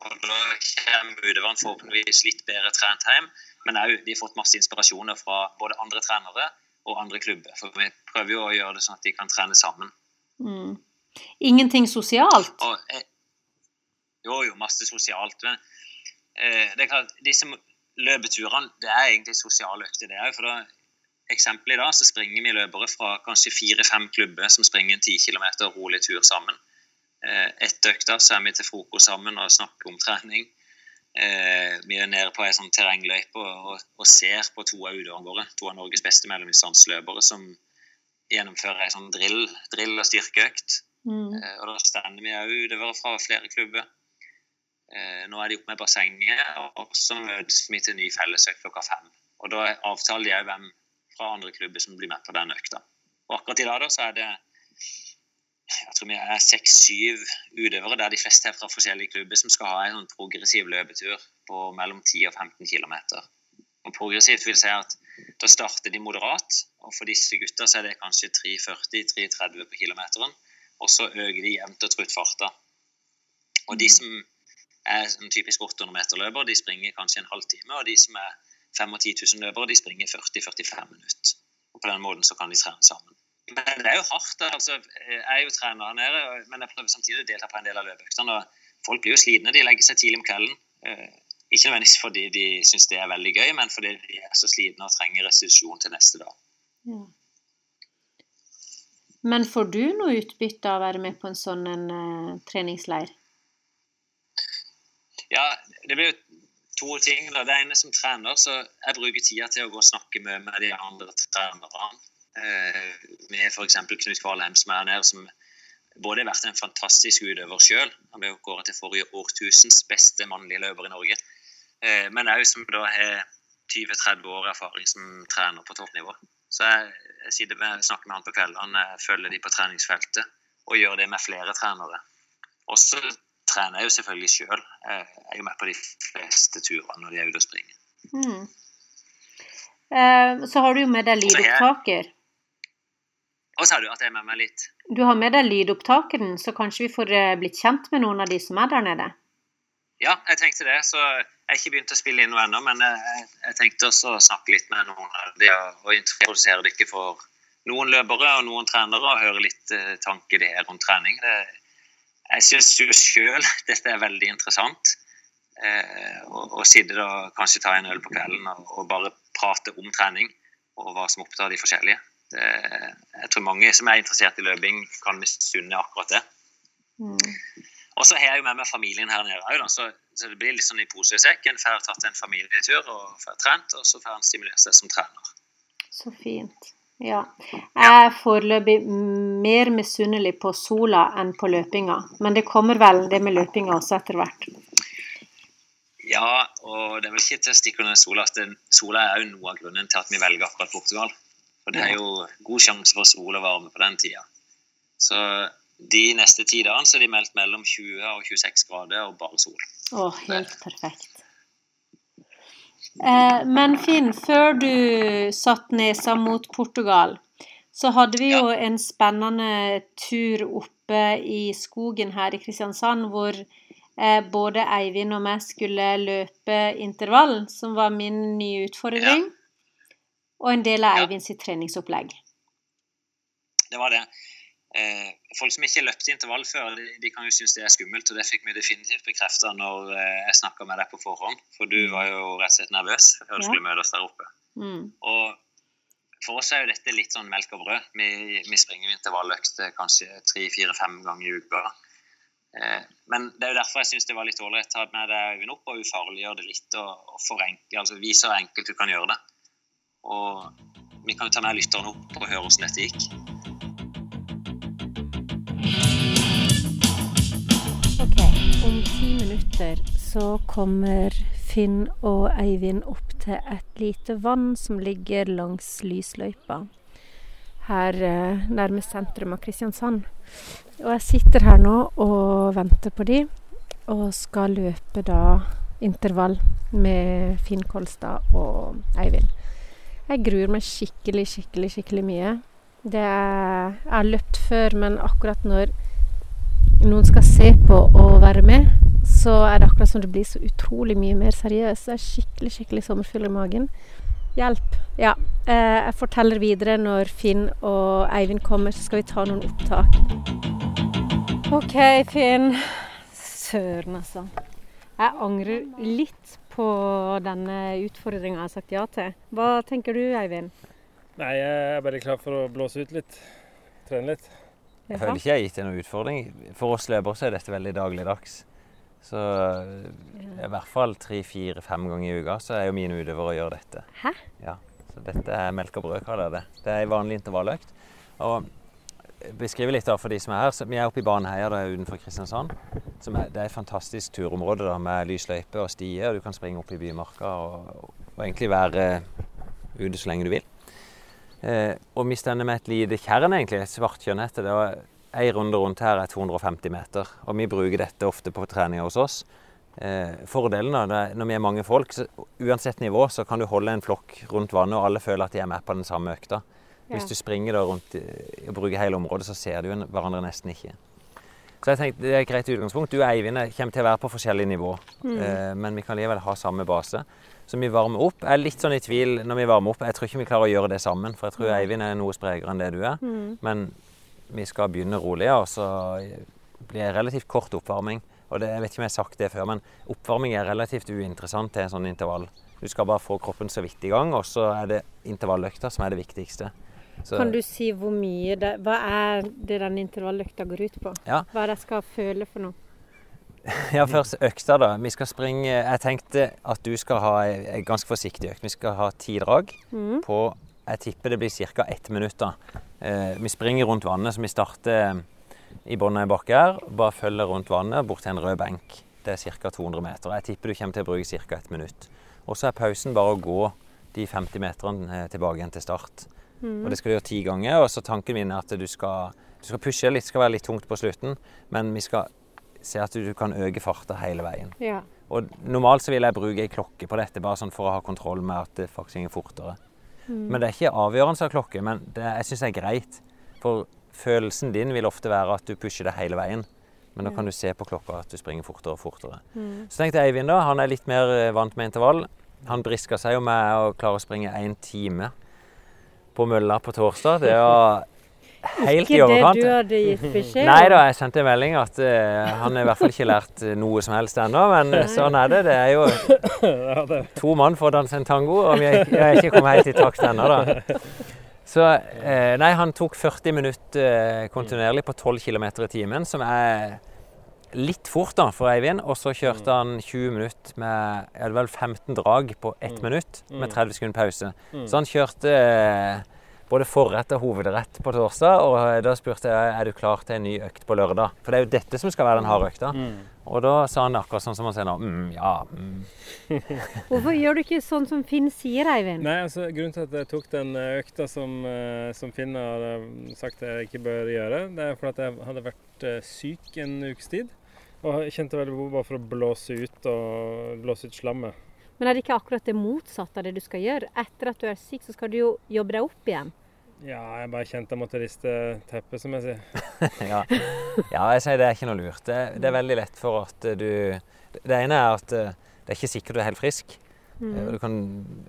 S3: Og da kommer utøverne forhåpentligvis litt bedre trent hjem, men òg de har fått masse inspirasjoner fra både andre trenere og andre klubber. For vi prøver jo å gjøre det sånn at de kan trene sammen.
S1: Mm. Ingenting sosialt?
S3: Og, eh, jo, jo, masse sosialt. Men eh, det er klart, disse løpeturene det er egentlig sosiale økter, det òg. For da, eksempel i dag så springer vi løpere fra kanskje fire-fem klubber som springer en ti kilometer rolig tur sammen. Eh, Etter økta så er vi til frokost sammen og snakker om trening. Eh, vi er nede på ei sånn terrengløype og, og, og ser på to av utøverne våre, to av Norges beste mellomdistanseløpere, som gjennomfører ei sånn drill, drill- og styrkeøkt.
S1: Mm.
S3: Eh, Og da stender vi òg utøvere fra flere klubber. Eh, Nå er de oppe med bassenget, og så møtes vi til ny fellesøkt klokka fem. Og da avtaler de òg hvem fra andre klubber som blir med på den økta. Og akkurat i dag da, så er det jeg tror vi er seks-syv utøvere, der de fleste er fra forskjellige klubber, som skal ha en sånn progressiv løpetur på mellom 10 og 15 km. Og progressivt vil si at da starter de moderat, og for disse gutta så er det kanskje 3,40-3,30 på kilometeren og så øker de jevnt og trutt farta. Og de som er en typisk 800 meter-løper, de springer kanskje en halvtime. Og de som er 5 og 10 000 løpere, de springer 40-45 minutter. Og på den måten så kan de trene sammen. Men det er jo hardt. altså Jeg er jo trener her nede, men jeg prøver samtidig å delta på en del av løpeøktene. Folk blir jo slitne. De legger seg tidlig om kvelden. Eh, ikke nødvendigvis fordi de syns det er veldig gøy, men fordi de er så slitne og trenger restitusjon til neste dag. Ja.
S1: Men får du noe utbytte av å være med på en sånn en, uh, treningsleir?
S3: Ja, det blir jo to ting. Da. Det ene som trener, så jeg bruker tida til å gå og snakke med, med de andre trenerne. Eh, med f.eks. Knut Kvalheim, som er her som både har vært en fantastisk utøver sjøl. Han ble kåra til forrige årtusens beste mannlige løper i Norge. Eh, men òg som da har 20-30 år erfaring som trener på toppnivå. Så jeg, jeg sitter med, snakker med han på kveldene, følger de på treningsfeltet og gjør det med flere trenere. Og så trener jeg jo selvfølgelig sjøl. Jeg er jo med på de fleste turene når de er ute og springer. Mm.
S1: Eh, så har du jo med deg lydopptaker.
S3: Og sa du at jeg er med meg litt.
S1: Du har med deg lydopptakeren, så kanskje vi får eh, blitt kjent med noen av de som er der nede?
S3: Ja, jeg tenkte det. Så jeg har ikke begynt å spille inn noe ennå, men jeg, jeg tenkte også å snakke litt med noen av de og introdusere dere for noen løpere og noen trenere og høre litt uh, tankeideer om trening. Det, jeg syns jo sjøl <laughs> dette er veldig interessant. Å å sitte og kanskje ta en øl på kvelden og, og, bare prate om trening og hva som opptar de forskjellige. Det, jeg tror mange som er interessert i løping, kan misunne akkurat det. Mm. Og så har jeg jo med meg familien her nede òg, så, så, det blir litt sånn i pose i sekk. En får tatt en familietur og får trent, og så får en stimulert seg som trener.
S1: Så fint. Ja. Jeg er foreløpig mer misunnelig på sola enn på løpinga. Men det kommer vel det med løpinga også etter hvert.
S3: Ja, og det er vel ikke til å stikke under sola at sola er jo noe av grunnen til at vi velger akkurat Portugal. For det er jo god sjanse for sol og varme på den tida. Så de neste ti dagene så er de meldt mellom 20 og 26 grader og bare sol.
S1: Å, helt perfekt. Eh, men Finn, før du satt nesa mot Portugal, så hadde vi jo ja. en spennende tur oppe i skogen her i Kristiansand, hvor eh, både Eivind og meg skulle løpe intervall, som var min nye utfordring, ja. Og en del av Eivinds treningsopplegg.
S3: Det var det. Eh, folk som ikke løpte intervall før, de, de, kan jo synes det er skummelt. Og det fikk vi definitivt bekrefta når eh, jeg snakka med deg på forhånd. For du var jo rett og slett nervøs før du skulle møte oss der oppe. Mm. Og for oss er jo dette litt sånn melk og brød. Vi, vi springer intervalløkter kanskje tre-fire-fem ganger i uka. Eh, men det er jo derfor jeg syns det var litt ålreit å ta med deg Øyvind opp og ufarliggjøre det litt. Og, og forenkle, altså vise hvor enkelt du kan gjøre det. Og vi kan jo ta med lytterne opp og høre hvordan dette gikk.
S1: Om ti minutter så kommer Finn og Eivind opp til et lite vann som ligger langs lysløypa her eh, nærmest sentrum av Kristiansand. Og jeg sitter her nå og venter på de, og skal løpe da intervall med Finn Kolstad og Eivind. Jeg gruer meg skikkelig, skikkelig, skikkelig mye. Det er, jeg har løpt før, men akkurat når noen skal se på og være med, så er det akkurat som det blir så utrolig mye mer seriøst. Det er skikkelig, skikkelig sommerfugl i magen. Hjelp. Ja. Eh, jeg forteller videre når Finn og Eivind kommer, så skal vi ta noen opptak. OK, Finn. Søren, altså. Jeg angrer litt på denne utfordringa jeg har sagt ja til. Hva tenker du, Eivind?
S4: Nei, jeg er bare klar for å blåse ut litt. Trene litt.
S6: Jeg føler ikke jeg har gitt deg noen utfordring. For oss løpere så er dette veldig dagligdags. Så i hvert fall tre-fire-fem ganger i uka så er jo mine utøvere å gjøre dette.
S1: Hæ?
S6: Ja, så Dette er melk og brød, kaller jeg det. Det er ei vanlig intervalløkt. Og beskrive litt da for de som er her. Så vi er oppe i Baneheia da, utenfor Kristiansand. Er, det er et fantastisk turområde da, med lysløype og stier. Du kan springe opp i bymarka og, og egentlig være ute så lenge du vil. Eh, og vi stender med et lite tjern, egentlig, et heter det. Ei runde rundt her er 250 meter, og vi bruker dette ofte på treninger hos oss. Eh, fordelen da, når vi er mange folk, så uansett nivå, så kan du holde en flokk rundt vannet, og alle føler at de er med på den samme økta. Hvis du springer da rundt og bruker hele området, så ser du hverandre nesten ikke.
S3: Så jeg tenkte det er et greit utgangspunkt. Du og Eivind kommer til å være på forskjellig nivå, eh, men vi kan likevel ha samme base. Så vi varmer opp. Jeg er litt sånn i tvil når vi varmer opp. Jeg tror ikke vi klarer å gjøre det sammen, for jeg tror Eivind er noe sprekere enn det du er. Men vi skal begynne rolig, og så blir det relativt kort oppvarming. Og det, jeg vet ikke om jeg har sagt det før, men oppvarming er relativt uinteressant til en sånn intervall. Du skal bare få kroppen så vidt i gang, og så er det intervalløkta som er det viktigste. Så,
S1: Kan du si hvor mye det Hva er det den intervalløkta går ut på?
S3: Ja.
S1: Hva er det jeg skal føle for noe? <laughs>
S3: Ja, først økta, da. Vi skal springe Jeg tenkte at du skal ha ei ganske forsiktig økt. Vi skal ha ti drag på Jeg tipper det blir ca. ett minutt. da. Eh, vi springer rundt vannet, så vi starter i bunnen av en bakke her. Bare følger rundt vannet bort til en rød benk. Det er ca. 200 meter. Jeg tipper du kommer til å bruke ca. ett minutt. Og så er pausen bare å gå de 50 meterne eh, tilbake igjen til start. Og det skal du gjøre ti ganger. Og så tanken min er at du skal, du skal pushe litt, det skal være litt tungt på slutten, men vi skal se at du kan øke farta hele veien.
S1: Ja.
S3: Og normalt så vil jeg bruke ei klokke på dette, bare sånn for å ha kontroll med at det faktisk går fortere. Men det er ikke avgjørende av klokke, men det, jeg syns det er greit. For følelsen din vil ofte være at du pusher det hele veien. Men da kan du se på klokka at du springer fortere og fortere. Så tenkte Eivind da, han er litt mer eh, vant med intervall. Han briska seg jo med å klare å springe én time på mølla på torsdag. Det var helt i
S1: Ikke det
S3: overkant.
S1: du hadde gitt beskjed
S3: Nei da, jeg sendte en melding at uh, han har i hvert fall ikke lært eh, noe som helst ennå. Men Nei. sånn er det. Det er jo to mann for å danse en tango, og vi er, jeg er ikke kommet helt i takt ennå, da. Så eh, nei, han tok 40 minutter eh, kontinuerlig på 12 km i timen, som er litt fort da for Eivind. Og så kjørte han 20 minutter med ja, det var vel 15 drag på ett minutt med 30 sekunder pause. Så han kjørte eh, både forrett og hovedrett på torsdag, og eh, da spurte jeg er du klar til en ny økt på lørdag. For det er jo dette som skal være den harde økta. Og da sa han akkurat sånn som han sier nå. Mm, ja. Mm. <laughs>
S1: Hvorfor gjør du ikke sånn som Finn sier, Eivind?
S4: Nei, altså Grunnen til at jeg tok den eh, økta som, som Finn hadde sagt jeg ikke bør gjøre, det er fordi at jeg hadde vært syk en ukes tid. Og jeg kjente veldig behov bare for å blåse ut og blåse ut slammet.
S1: Men er det ikke akkurat det motsatte av det du skal gjøre? Etter at du er syk, så skal du jo jobbe deg opp igjen.
S4: Ja, jeg bare kjente jeg måtte riste teppet, som jeg sier. <laughs>
S3: ja. ja, jeg sier det er ikke noe lurt. Det, det er veldig lett for at eh, du Det ene er at eh, det er ikke sikkert du er helt frisk. Mm. Du kan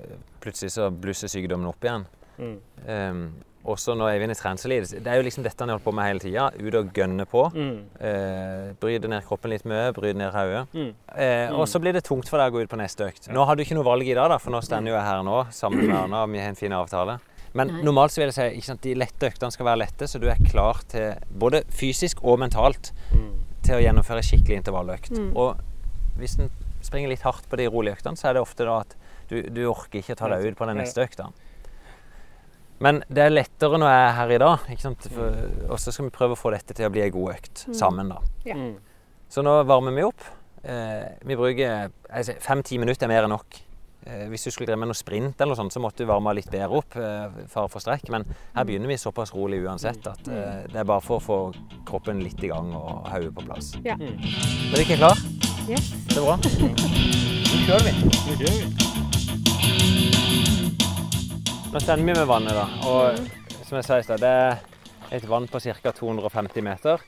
S3: eh, plutselig så blusse sykdommen opp igjen.
S4: Mm.
S3: Um, også når Eivind er treningselid. Det er jo liksom dette han har holdt på med hele tida. Ut og gønne på.
S4: Mm.
S3: Eh, bryte ned kroppen litt mye, bryte ned hodet.
S4: Mm.
S3: Eh, og så blir det tungt for deg å gå ut på neste økt. Nå har du ikke noe valg i dag, da, for nå står jo jeg her nå sammen med Erna, og vi har en fin avtale. Men
S1: Nei.
S3: normalt så vil jeg si ikke sant, de lette øktene skal være lette, så du er klar til både fysisk og mentalt
S4: Mm.
S3: til å gjennomføre skikkelig intervalløkt. Og hvis en springer litt hardt på de rolige øktene, så er det ofte da at du, du orker ikke å ta deg ut på den neste økta. Men det er lettere når jeg er her i dag? For, og så skal vi prøve å få dette til å bli ei god økt sammen, da.
S1: Ja.
S4: Mm.
S3: Så nå varmer vi opp. Eh, vi bruker fem-ti minutter er mer enn nok. Eh, hvis du skulle drive med noe sprint, eller noe sånt, så måtte du varme litt bedre opp. Eh, fare for strekk. Men her begynner vi såpass rolig uansett at eh, det er bare for å få kroppen litt i gang og hodet på plass.
S1: Ja.
S3: Er du ikke klar?
S1: Yes.
S3: Det er bra. <laughs> Nå kjører vi.
S4: Nå kjører vi.
S3: Nå stemmer vi med vannet, da. Og som jeg sa i stad, det er et vann på ca. 250 meter.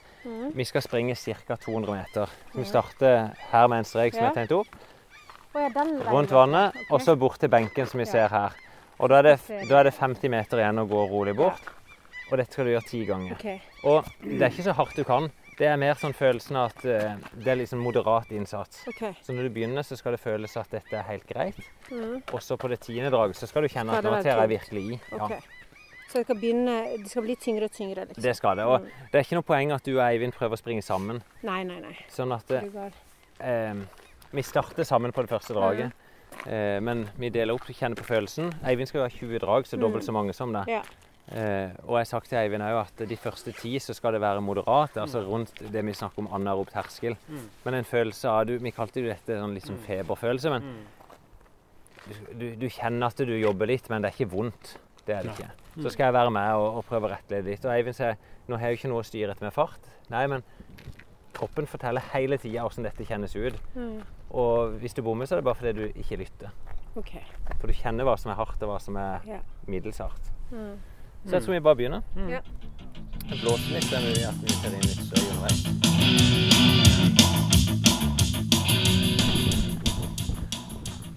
S3: Vi skal springe ca. 200 meter. Vi starter her med en strek som er tegnet opp. Rundt vannet, og så bort til benken som vi ser her. Og da er, det. da er det 50 meter igjen å gå rolig bort. Og dette skal du gjøre ti ganger. Og det er ikke så hardt du kan. Det er mer sånn følelsen av at eh, det er liksom moderat innsats.
S1: Okay.
S3: Så når du begynner, så skal det føles at dette er helt greit.
S1: Mm.
S3: Og så på det tiende draget så skal du kjenne at nå tar jeg virkelig i. Ja.
S1: Så det skal begynne Det skal bli tyngre og tyngre, liksom?
S3: det skal det. Og det er ikke noe poeng at du og Eivind prøver å springe sammen.
S1: Nei, nei, nei.
S3: Sånn at eh, eh, vi starter sammen på det første draget. Eh, men vi deler opp, kjenner på følelsen. Eivind skal jo ha 20 drag, så dobbelt så mange som det.
S1: Ja.
S3: Eh, og jeg har sagt til Eivind òg at de første ti så skal det være moderat, altså rundt det vi snakker om anarob terskel. Men en følelse av du, Vi kalte jo dette sånn litt sånn feberfølelse, men du, du, du kjenner at du jobber litt, men det er ikke vondt. Det er det ikke. Så skal jeg være med og, og prøve å rettlede litt. Og Eivind sier nå har jeg jo ikke noe å styre etter med fart. Nei, men kroppen forteller hele tida hvordan dette kjennes ut.
S1: Mm.
S3: Og hvis du bommer, så er det bare fordi du ikke lytter.
S1: OK.
S3: For du kjenner hva som er hardt, og hva som er middels hardt.
S1: Mm.
S3: Så jeg tror vi bare begynner.
S1: Ja.
S3: Det blåser litt, det er mulig at vi ser inn litt støy underveis.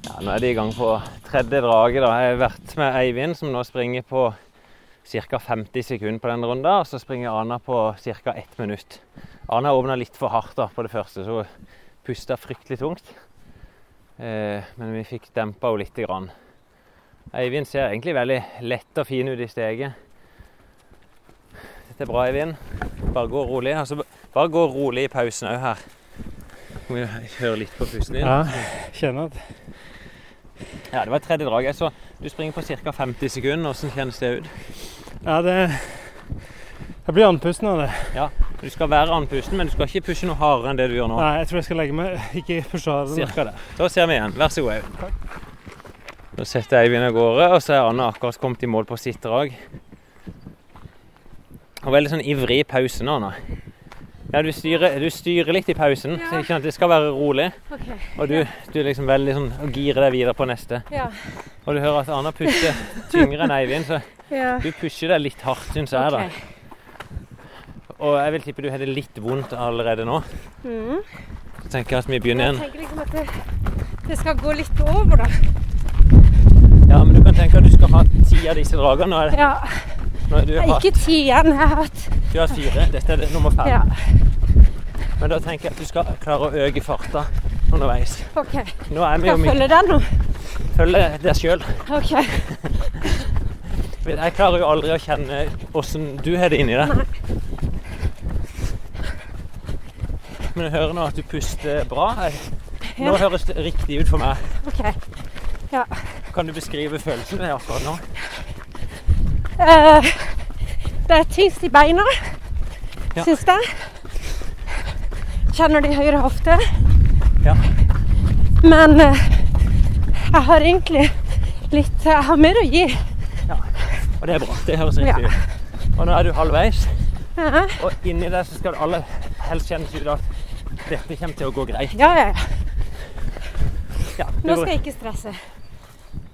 S3: Ja, nå er de i gang på tredje draget. da. Jeg har vært med Eivind, som nå springer på ca. 50 sekunder på den runden. Og så springer Ana på ca. 1 minutt. Ana åpna litt for hardt da på det første, så hun pusta fryktelig tungt. Eh, men vi fikk dempa henne lite grann. Eivind ser egentlig veldig lett og fin ut i steget. Dette er bra, Eivind. Bare gå rolig. Altså, bare gå rolig i pausen òg her. Må jo høre litt på pusten din.
S4: Ja, kjenner at
S3: Ja, det var tredje drag. Jeg så du springer på ca. 50 sekunder. Hvordan kjennes det ut?
S4: Ja, det Jeg blir andpusten av det.
S3: Ja, Du skal være andpusten, men du skal ikke pushe noe hardere enn det du gjør nå.
S4: Nei, jeg tror jeg skal legge meg Ikke pushe det.
S3: Cirka det. Da ser vi igjen. Vær så god, Eivind. Da setter Eivind av gårde, og så er Anna akkurat kommet i mål på sitt drag. Og veldig sånn ivrig i pausen nå. nå. Ja, du styrer, du styrer litt i pausen, så ikke sant? det skal være rolig.
S1: Okay.
S3: Og du, du er liksom veldig sånn og girer deg videre på neste.
S1: Ja.
S3: Og du hører at Anna puster tyngre enn Eivind, så
S1: ja.
S3: du pusher deg litt hardt, syns jeg. da. Og jeg vil tippe du har det litt vondt allerede nå.
S1: Mm.
S3: Så tenker jeg at vi begynner igjen.
S1: Jeg tenker liksom at det, det skal gå litt over, da.
S3: Ja, men du kan tenke at du skal ha ti av disse dragene. Er det,
S1: Ja.
S3: nå er du, har,
S1: Ikke ti. Jeg har hatt
S3: du har fire. Dette er nummer fem.
S1: Ja.
S3: Men da tenker jeg at du skal klare å øke farta underveis.
S1: OK.
S3: Nå er vi jo
S1: jeg følge den nå?
S3: Følge deg sjøl.
S1: OK.
S3: Jeg klarer jo aldri å kjenne åssen du har det inni deg. Men jeg hører nå at du puster bra. Nå
S1: Ja.
S3: høres det riktig ut for meg.
S1: Ok.
S3: Kan du beskrive følelsen din akkurat nå?
S1: Eh, det er tyngst i beina,
S3: Ja.
S1: syns jeg. Kjenner det i høyre hofte.
S3: Ja.
S1: Men eh, jeg har egentlig litt Jeg har mer å gi.
S3: Og det er bra. Det høres riktig
S1: Ja.
S3: ut. Og nå er du halvveis,
S1: Ja,
S3: og inni deg så skal det aller helst kjennes ut at dette kommer til å gå greit.
S1: ja. ja.
S3: Ja,
S1: Nå skal jeg ikke stresse.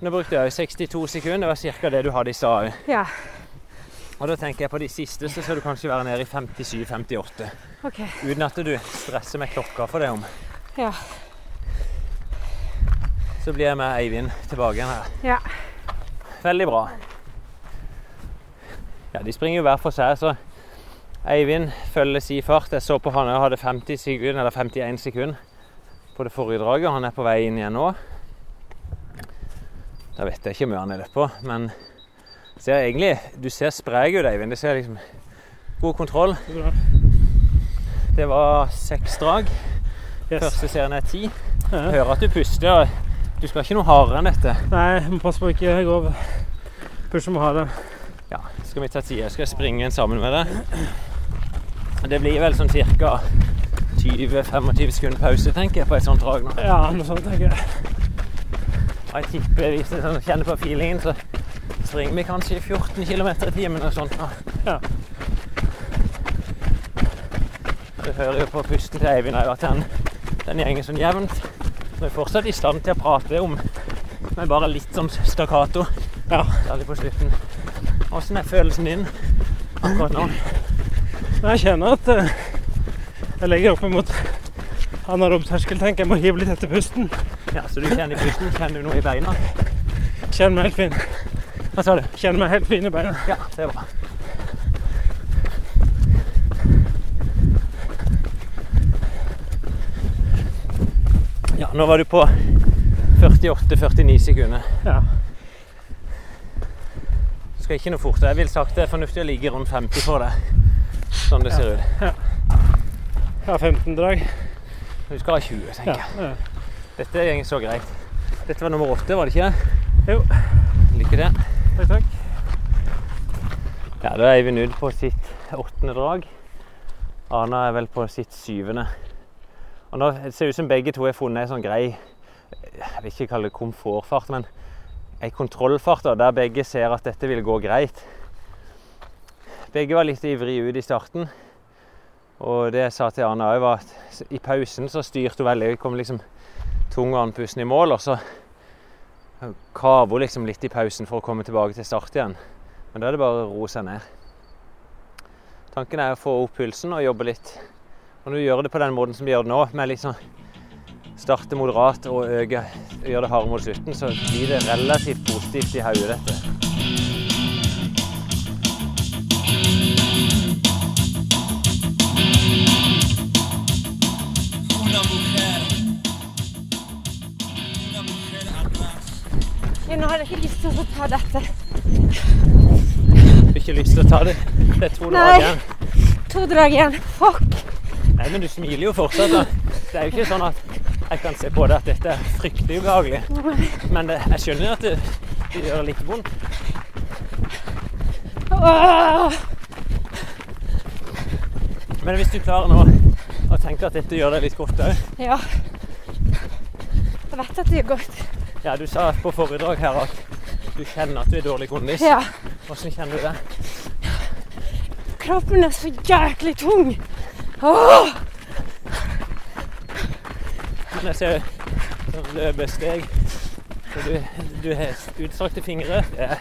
S3: Nå brukte jeg 62 sekunder. Det var ca. det du hadde i stad.
S1: Ja,
S3: Og da tenker jeg på de siste så skal du kanskje være nede i 57-58.
S1: Okay.
S3: Uten at du stresser med klokka for det om.
S1: Ja.
S3: Så blir jeg med Eivind tilbake igjen her.
S1: Ja.
S3: Veldig bra. Ja, de springer jo hver for seg, så Eivind følger si fart. Jeg så på han òg hadde 50 sekunder, eller 51 sekunder på det forrige draget. og Han er på vei inn igjen nå. Da vet jeg ikke hvor mye han har løpt på, men ser egentlig, du ser sprek ut, Eivind. Det ser liksom god kontroll. Det var seks drag.
S4: Yes.
S3: Første serien er ti.
S4: Ja.
S3: Hører at du puster. Du skal ikke noe hardere enn dette.
S4: Nei, må passe på å ikke gå over. Pushe må ha det.
S3: Ja, skal vi ta tida? Skal jeg springe en sammen med deg? Det blir vel sånn ca. 20-25 sekunder pause, tenker jeg, på et sånt drag nå.
S4: Ja, noe sånt tenker jeg.
S3: Og jeg tipper hvis jeg sånn kjenner på feelingen, så springer vi kanskje 14 km i timen og sånt.
S4: Ja.
S3: Du hører jo på pusten til Eivind òg at den, den gjengen sånn jevnt. Så vi er fortsatt i stand til å prate om, men bare litt sånn stakkato.
S4: Ja.
S3: Særlig på slutten. Åssen er følelsen din akkurat nå?
S4: Jeg kjenner at eh, jeg legger opp mot anaerob terskel. Tenker jeg må hive litt etter pusten.
S3: Ja, Så du kjenner pusten? Kjenner du noe i beina?
S4: Kjenner meg helt fin.
S3: Hva sa du?
S4: Kjenner meg helt fin i beina.
S3: Ja, det er bra. Ja, nå var du på 48-49 sekunder.
S4: Ja.
S3: Du skal ikke noe fortere. Jeg vil sagt det er fornuftig å ligge rundt 50 for deg. Sånn det ser ut.
S4: Jeg har 15 drag.
S3: Du skal ha 20, tenker
S4: Ja.
S3: jeg.
S4: ja.
S3: Dette går så greit. Dette var nummer åtte, var det ikke?
S4: Jo.
S3: Lykke til.
S4: Takk, takk.
S3: Ja, da er Eivind ute på sitt åttende drag. Ana er vel på sitt syvende. Og nå ser det ut som begge to har funnet en sånn grei Jeg vil ikke kalle det komfortfart, men ei kontrollfart da, der begge ser at dette vil gå greit. Begge var litt ivrige ut i starten. Og det jeg sa til Arne òg, var at i pausen så styrte hun veldig. Hun kom liksom tung og i mål, og så kaver hun liksom litt i pausen for å komme tilbake til start igjen. Men da er det bare å roe seg ned. Tanken er å få opp pulsen og jobbe litt. Og når du gjør det på den måten som vi gjør det nå, med litt sånn starte moderat og øke, gjøre det harde mot slutten, så blir det relativt positivt i hodet, dette.
S5: Nå har jeg ikke lyst til å ta dette.
S3: Du har ikke lyst til å ta det. Det er to
S5: Nei.
S3: dager igjen.
S5: To drag igjen. Fuck!
S3: Nei, men du smiler jo fortsatt. da. Det er jo ikke sånn at jeg kan se på deg at dette er fryktelig ubehagelig. Men det, jeg skjønner at det, det gjør litt vondt.
S5: Åh!
S3: Men hvis du klarer nå å tenke at dette gjør deg litt godt òg
S5: Ja. Jeg vet at det gjør godt.
S3: Ja, du sa på foredrag her at du kjenner at du er dårlig kondis.
S5: Ja.
S3: Hvordan kjenner du det?
S5: Kroppen er så jæklig tung. Åh!
S3: Men jeg ser sånn løpesteg. Og du, du har utstrakte fingre. Er-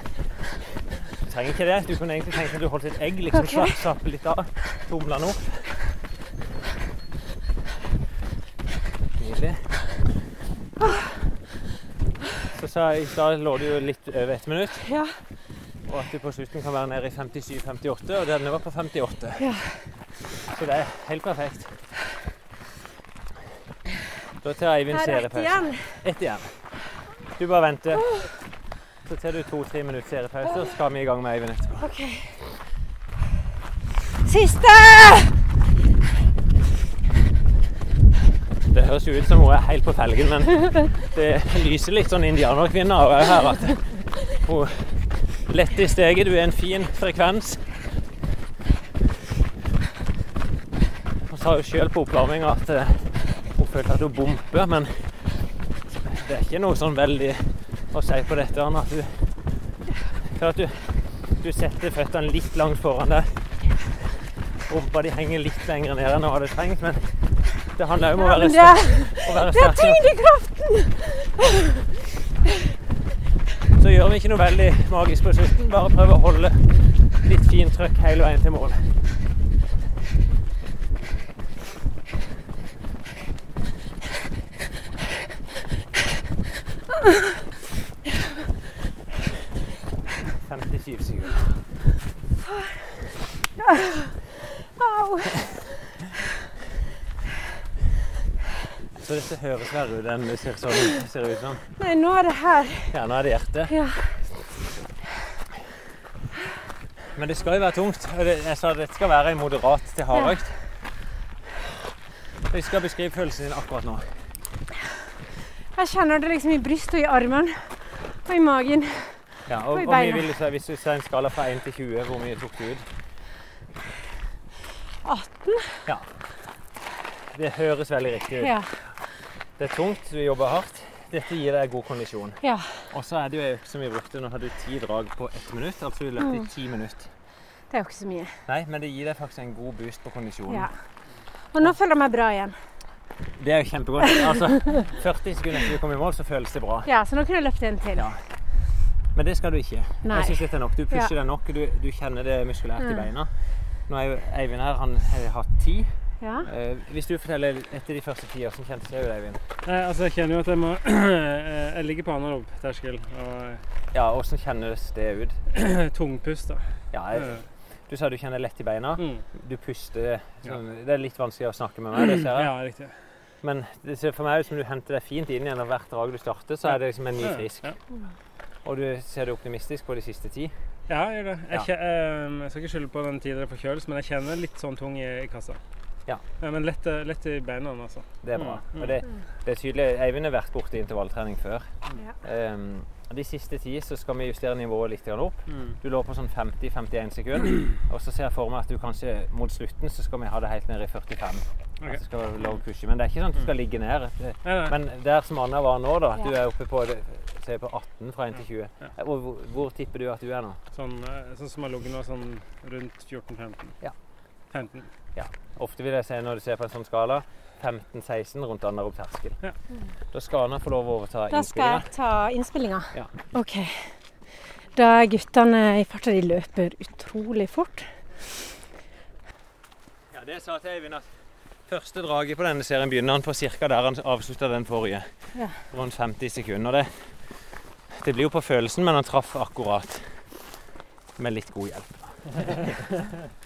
S3: Du trenger ikke det. Du kunne egentlig tenkt at du holdt et egg, liksom
S5: okay.
S3: slapp, slappe litt av. Tumle den opp. Nydelig. Så sa i stad lå du jo litt over ett minutt,
S5: Ja.
S3: og at du på slutten kan være nede i 57-58, og denne var på 58.
S5: Ja.
S3: Så det er helt perfekt. Da tar Eivind
S5: er
S3: seriepause. Ett igjen. Du bare venter. Så tar du to-tre minutter seriepause, og så skal vi i gang med Eivind etterpå.
S5: Okay. Siste!
S3: Det høres jo ut som hun er helt på felgen, men det lyser litt sånn indianerkvinne av her. At hun lett i steget, du er en fin frekvens. Hun sa jo sjøl på oppvarminga at eh, hun følte at hun bomper, men det er ikke noe sånn veldig å si på dette. Anna, at du, at du, du setter føttene litt langt foran deg. Rumpa di henger litt lenger ned enn hun hadde trengt, men det handler jo om å være
S5: men
S3: sterk.
S5: det, er tyngdekraften!
S3: Så gjør vi ikke noe veldig magisk på slutten. Bare prøv å holde litt fint trøkk hele veien til mål. Femtisju sekunder.
S5: Au.
S3: Så dette høres verre ut enn det ser, sånn, ser ut som.
S5: Nei, nå er det her.
S3: Ja, nå er det hjertet.
S5: Ja.
S3: Men det skal jo være tungt. Jeg sa det skal være en moderat til hardøkt. Vi skal beskrive følelsen din akkurat nå.
S5: Jeg kjenner det liksom i brystet og i armen og i magen.
S3: Ja, og,
S5: Og i beina.
S3: vil du si, Hvis du ser en skala fra 1 til 20, hvor mye tok du ut?
S5: 18.
S3: Ja. Det høres veldig riktig ut.
S5: Ja.
S3: Det er tungt, du jobber hardt. Dette gir deg god kondisjon.
S5: ja.
S3: Og så er det jo ei økt som vi brukte. Nå hadde du ti drag på ett minutt. Altså du løpte i ti minutter.
S5: Det er jo ikke så mye.
S3: Nei, men det gir deg faktisk en god boost på kondisjonen.
S5: Ja. Og nå føler jeg meg bra igjen.
S3: Det er jo kjempegodt. Altså, 40 sekunder etter du kom i mål, så føles det bra.
S5: Ja, så nå kunne jeg løpt en til.
S3: Ja. Men det skal du ikke.
S5: Nei.
S3: Jeg synes dette er nok. Du pusher
S5: Ja.
S3: deg nok. Du, du kjenner det muskulært i
S5: Mm.
S3: beina. Nå er jo Eivind her, han har hatt ti.
S5: Ja.
S3: Eh, hvis du forteller etter de første ti, hvordan kjentes det ut, Eivind?
S4: Eh, altså jeg kjenner jo at jeg må <clears throat> Jeg ligger på anarob terskel og
S3: Ja, hvordan kjennes det ut? <clears throat>
S4: tungpust, da.
S3: Ja, jeg, du sa du kjenner lett i beina.
S4: Mm.
S3: Du puster sånn, Det er litt vanskelig å snakke med meg, det ser jeg.
S4: Ja, riktig.
S3: Men det ser for meg ut som du henter deg fint inn igjen, og hvert drag du starter, så er det liksom en ny
S4: Ja,
S3: frisk.
S4: Ja,
S3: Og du ser du optimistisk på de siste ti.
S4: ja jeg gjør det. Jeg,
S3: Ja.
S4: kje- eh, jeg skal ikke skylde på den tidligere forkjølelsen, men jeg kjenner litt sånn tung i, i kassa.
S3: Ja.
S4: Men lett, eh, lett i beina, altså.
S3: Det er bra.
S4: Mm,
S3: Og det, det er tydelig. Eivind har vært borti intervalltrening før.
S5: Ja.
S3: Um, de siste ti så skal vi justere nivået litt opp.
S4: Mm.
S3: Du lå på sånn 50-51 sekunder. Og så ser jeg for meg at du kanskje mot slutten så skal vi ha det helt ned i 45.
S4: Okay.
S3: At det skal å pushe. Men det er ikke sånn at du skal ligge ned. Det,
S4: Nei, nei.
S3: men der som Anna var nå, da, du er oppe på, det- se på 18 fra 1 til 20. Hvor, hvor, tipper du at du er nå?
S4: Sånn, eh, sånn som har ligget nå, sånn rundt 14-15.
S3: Ja.
S4: 15.
S3: Ofte vil jeg se når du ser på en sånn skala 15-16 rundt anarob terskel.
S4: Ja.
S3: Da skal Anna få lov å overta
S5: Da skal jeg ta innspillinga.
S3: Ja.
S5: OK. Da er guttene i farta. De løper utrolig fort.
S3: Ja, det sa til Eivind at første draget på denne serien begynner han på ca. der han avslutta den forrige.
S1: Ja.
S3: Rundt 50 sekunder. Det, det blir jo på følelsen, men han traff akkurat. Med litt god hjelp. <laughs>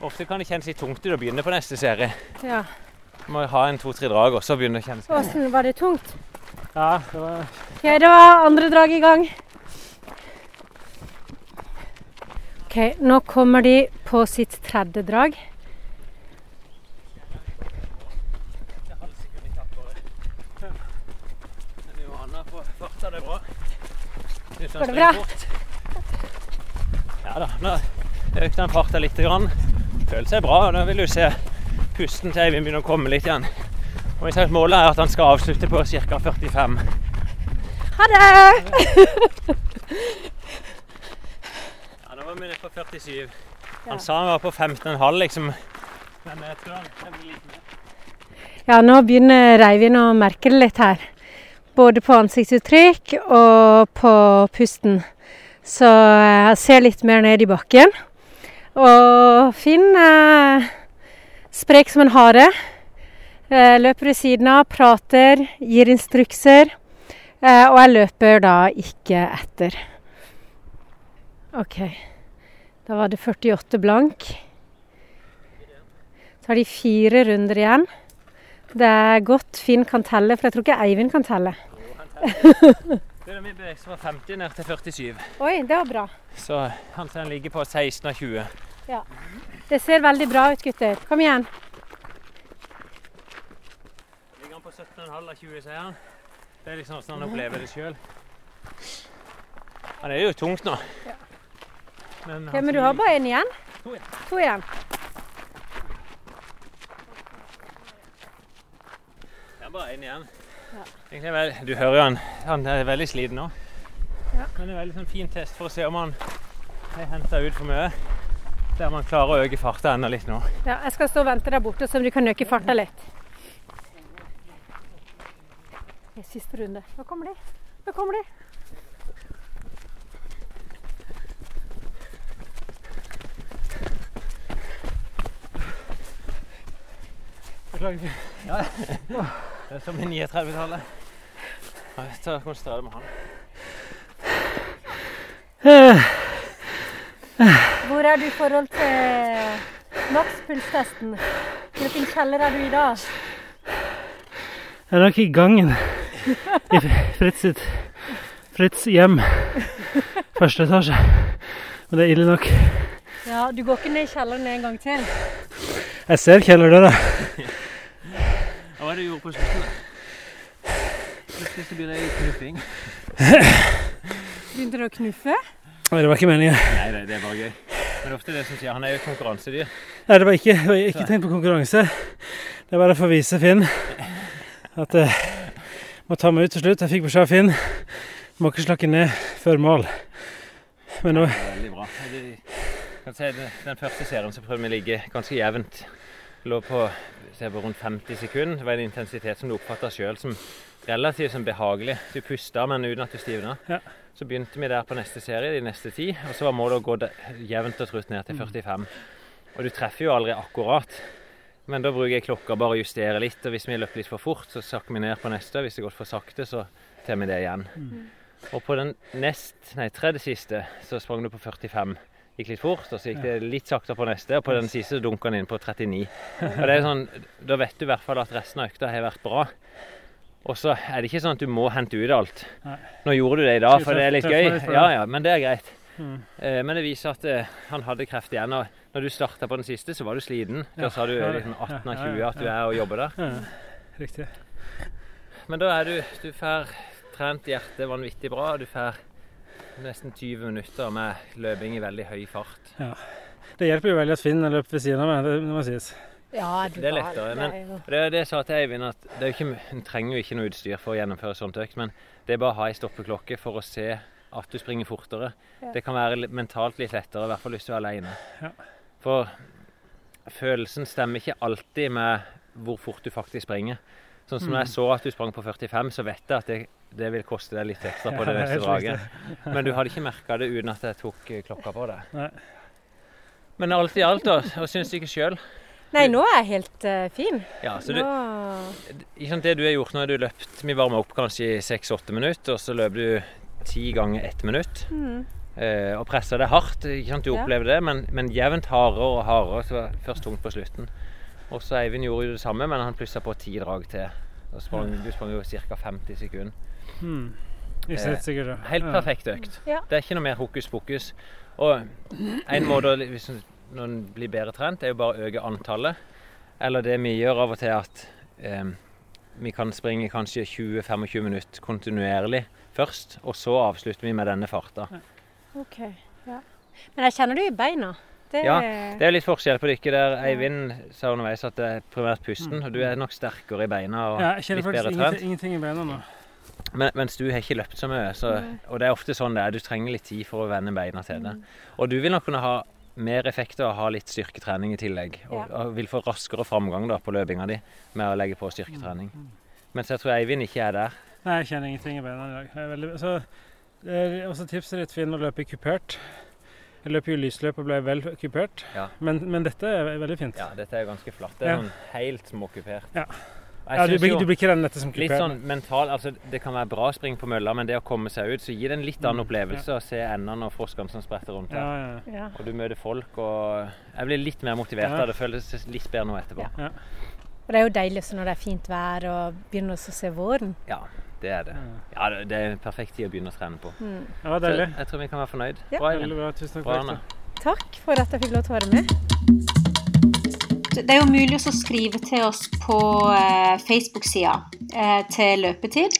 S3: Ofte kan det kjennes litt tungt ut å begynne på neste serie.
S1: Ja.
S3: Må ha en to-tre drag, og så begynner å kjennes
S1: Åssen var det tungt?
S4: Ja, det var
S1: Ok, det var andre drag i gang. Ok, nå kommer de på sitt tredje drag. Går det bra?
S3: Ja da. Nå økte han farta litt. Grann. Føler seg bra. og Nå vil du se pusten til Eivind begynner å komme litt igjen. Og jeg at Målet er at han skal avslutte på ca. 45.
S1: Ha det!
S3: Ja, Nå var vi nede på 47. Han sa han var på 15,5, liksom. Men jeg tror han blir litt mer.
S1: Ja, nå begynner Reivind å merke det litt her. Både på ansiktsuttrykk og på pusten. Så jeg ser litt mer ned i bakken. Og Finn er sprek som en hare. Eh, Løper ved siden av, prater, gir instrukser. Eh, Og jeg løper da ikke etter. OK. Da var det 48 blank. Så har de fire runder igjen. Det er godt Finn kan telle, for jeg tror ikke Eivind kan telle.
S3: Det <laughs> er min bevegelse fra 50 ned til 47.
S1: Oi, det var bra.
S3: Så han ligger på 16 av 20. Ja.
S1: Det ser veldig bra ut, gutter. Kom igjen.
S3: Ligger han på 17,5 av 20, sier han. Det er liksom sånn han opplever det sjøl. Han er jo tungt nå. Men,
S1: Ok, men du har bare én igjen?
S3: To igjen.
S1: To igjen.
S3: Det er bare én igjen.
S1: Ja.
S3: Egentlig er vel, du hører jo han, han er veldig sliten nå.
S1: Ja.
S3: Men det er en veldig sånn fin test for å se om han er henta ut for mye. Der man klarer å øke farta enda litt nå.
S1: Ja, jeg skal stå og vente der borte, så du kan øke farta litt. Det er Siste runde. Nå kommer de. Nå kommer de.
S3: Beklager. Ja. Det er som i 39-tallet. Jeg tar konsentrere med han.
S1: Hvor er du i forhold til makspulstesten? Hvilken kjeller er du i da?
S4: Jeg er nok i gangen i Fritz sitt Fritz hjem. Første etasje. Og det er ille nok.
S1: Ja, Du går ikke ned i kjelleren en gang til?
S4: Jeg ser kjellerdøra.
S3: Hva var det du gjorde på slutten? Plutselig blir det knuffing.
S1: Begynte du å knuffe?
S4: Nei, det var ikke meningen.
S3: Nei, det, det er bare gøy. Men det er ofte det som sier han er jo et konkurransedyr.
S4: Nei, det var ikke, det var ikke tenkt på konkurranse. Det var bare for å vise Finn at jeg må ta meg ut til slutt. Jeg fikk beskjed av Finn må ikke slakke ned før mål. Men nå
S3: Veldig bra. Den første serien så prøvde vi å ligge ganske jevnt. Lå på, på rundt 50 sekunder. Det var en intensitet som du oppfatta sjøl som relativt sånn behagelig. Du puster, men uten at du stivner.
S4: Ja.
S3: Så begynte vi der på neste serie, de neste ti. Og så var målet å gå jevnt og trutt ned til 45. Og du treffer jo aldri akkurat. Men da bruker jeg klokka bare å justere litt. Og hvis vi løper litt for fort, så sakker vi ned på neste. Hvis det går for sakte, så tar vi det igjen. Og på den nest, nei, tredje siste så sprang du på 45. Gikk litt fort, og så gikk det litt saktere på neste. Og på den siste dunka den inn på 39. <laughs> Og det er sånn, Da vet du i hvert fall at resten av økta har vært bra. Og så er det ikke sånn at du må hente ut alt.
S4: Nei.
S3: Nå gjorde du det i dag, for det er litt gøy. Ja, ja, Men det er greit.
S4: Mm.
S3: Eh, Men det viser at eh, han hadde kreft igjen. Og når du starta på den siste, så var du sliten. Da
S4: Ja,
S3: sa du
S4: ja,
S3: liksom 18 av
S4: ja, ja,
S3: 20 at du er og jobber der.
S4: Riktig.
S3: Men da er du Du får trent hjertet vanvittig bra. Du får nesten 20 minutter med løping i veldig høy fart. Ja.
S4: Det hjelper jo veldig at Finn løper ved siden av meg, det må sies.
S1: Ja, du
S3: Det er lettere, men- Det det sa til Eivind, at det er ikke, en trenger jo ikke noe utstyr for å gjennomføre sånt økt, men det er bare å ha ei stoppeklokke for å se at du springer fortere.
S1: Ja.
S3: Det kan være mentalt litt lettere, i hvert fall hvis du er alene.
S4: Ja.
S3: For følelsen stemmer ikke alltid med hvor fort du faktisk springer. Sånn som når jeg så at du sprang på 45, så vet jeg at det, det vil koste deg litt ekstra på det <laughs> neste draget. Men du hadde ikke merka det uten at jeg tok eh, klokka på deg. Men alt i alt, da, hva syns du ikke sjøl?
S1: Nei, nå er jeg helt uh, fin.
S7: Ja, så du, ikke sant, det du har gjort nå, er du løpt Vi varmer opp kanskje i seks-åtte minutter, og så løper du ti ganger ett minutt.
S1: Mm.
S7: Uh, og presser det hardt. ikke sant, Du
S1: Ja.
S7: opplever det, men, men jevnt hardere og hardere. Så var først tungt på slutten. Og så Eivind gjorde jo det samme, men han plussa på ti drag til. Og sprang, du sprang jo ca. 50 sekunder.
S4: Mm. Ikke helt sikkert. ja.
S7: Helt perfekt økt.
S1: Ja.
S7: Det er ikke noe mer hokus pokus. Og en måte å- hvis når en blir bedre trent, er jo bare å øke antallet. Eller det vi gjør av og til, at eh, vi kan springe kanskje 20-25 minutter kontinuerlig først, og så avslutter vi med denne farta.
S1: OK. Ja. Men jeg kjenner det i beina. Det
S7: Ja, Det er litt forskjell på dere der. Eivind sa underveis at det er primært pusten, og du er nok sterkere i beina og
S4: Ja, jeg kjenner
S7: litt
S4: faktisk
S7: bedre
S4: ingenting,
S7: trent.
S4: ingenting i beina nå.
S7: Men, mens du har ikke løpt så mye. Så, og det er ofte sånn det er. Du trenger litt tid for å vende beina til det. Og du vil nok kunne ha mer effekt av å ha litt styrketrening i tillegg. Og,
S1: Ja.
S7: og vil få raskere framgang da på løpinga di med å legge på styrketrening. Mens jeg tror Eivind ikke er der.
S4: Nei, jeg kjenner ingenting i beina i dag. Jeg er veldig, så, det er også tipset ditt Finn å løpe kupert. Jeg løp jo lysløp og ble vel kupert,
S7: Ja.
S4: men, men dette er veldig fint.
S7: Ja, dette er ganske flatt. Det er
S4: Ja.
S7: sånn helt småkupert.
S4: Ja. Ja, du, blir, du blir ikke den nette som
S7: Litt sånn mental, altså Det kan være bra å springe på mølla, men det å komme seg ut, så gir det en litt annen opplevelse å se endene og froskene som spretter rundt
S4: Mm. Ja,
S7: her.
S4: ja.
S1: ja.
S7: Og du møter folk, og jeg blir litt mer motivert
S4: Ja.
S7: av det. Føles litt bedre nå etterpå.
S1: Ja.
S7: Ja.
S1: Og det er jo deilig også når det er fint vær og begynner å se våren.
S7: Ja, det er det. Ja, det det er en perfekt tid å begynne å trene på.
S1: Mm.
S4: Ja,
S7: Så
S4: deilig.
S7: jeg tror vi kan være fornøyd.
S1: Ja.
S7: Bra,
S4: Veldig bra. Tusen takk
S7: Bra.
S1: Takk for at jeg fikk lov til å være med. Det er jo mulig å skrive til oss på eh, Facebook-sida eh, til løpetid.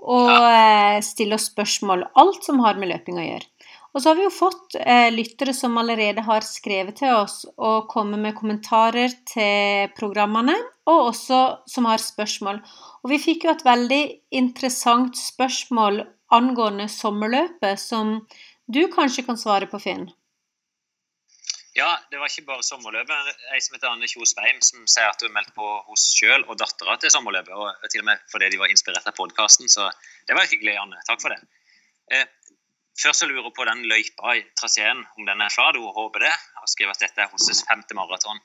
S1: Og eh, stille oss spørsmål. Alt som har med løping å gjøre. Og så har vi jo fått eh, lyttere som allerede har skrevet til oss og kommet med kommentarer til programmene, og også som har spørsmål. Og vi fikk jo et veldig interessant spørsmål angående sommerløpet, som du kanskje kan svare på, Finn.
S3: Ja, det var ikke bare sommerløpet. Ei som heter Anne Kjos Beim, som sier at hun meldte meldt på hos sjøl og dattera til sommerløpet. Og til og med fordi de var inspirert av podkasten, så det var hyggelig, Anne. Takk for det. Eh, først så lurer hun på den løypa i traseen, om den er klar. Hun håper det, og skriver at dette er hennes femte maraton.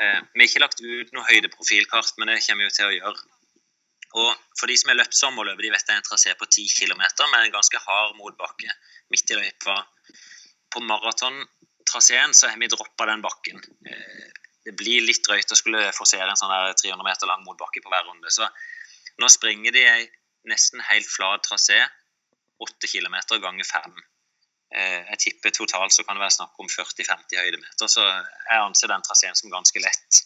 S3: Eh, vi har ikke lagt ut noe høydeprofilkart, men det kommer vi jo til å gjøre. Og for de som har løpt sommerløpet, de vet det er en trasé på 10 km med en ganske hard motbakke midt i løypa. På maratontraseen så har vi droppa den bakken. Eh, Det blir litt drøyt å skulle forsere en sånn der 300 meter lang motbakke på hver runde. Så nå springer de ei nesten helt flat trasé, 8 km ganger 5. Jeg tipper totalt så kan det være snakk om 40-50 høydemeter, så jeg anser den traseen som ganske lett.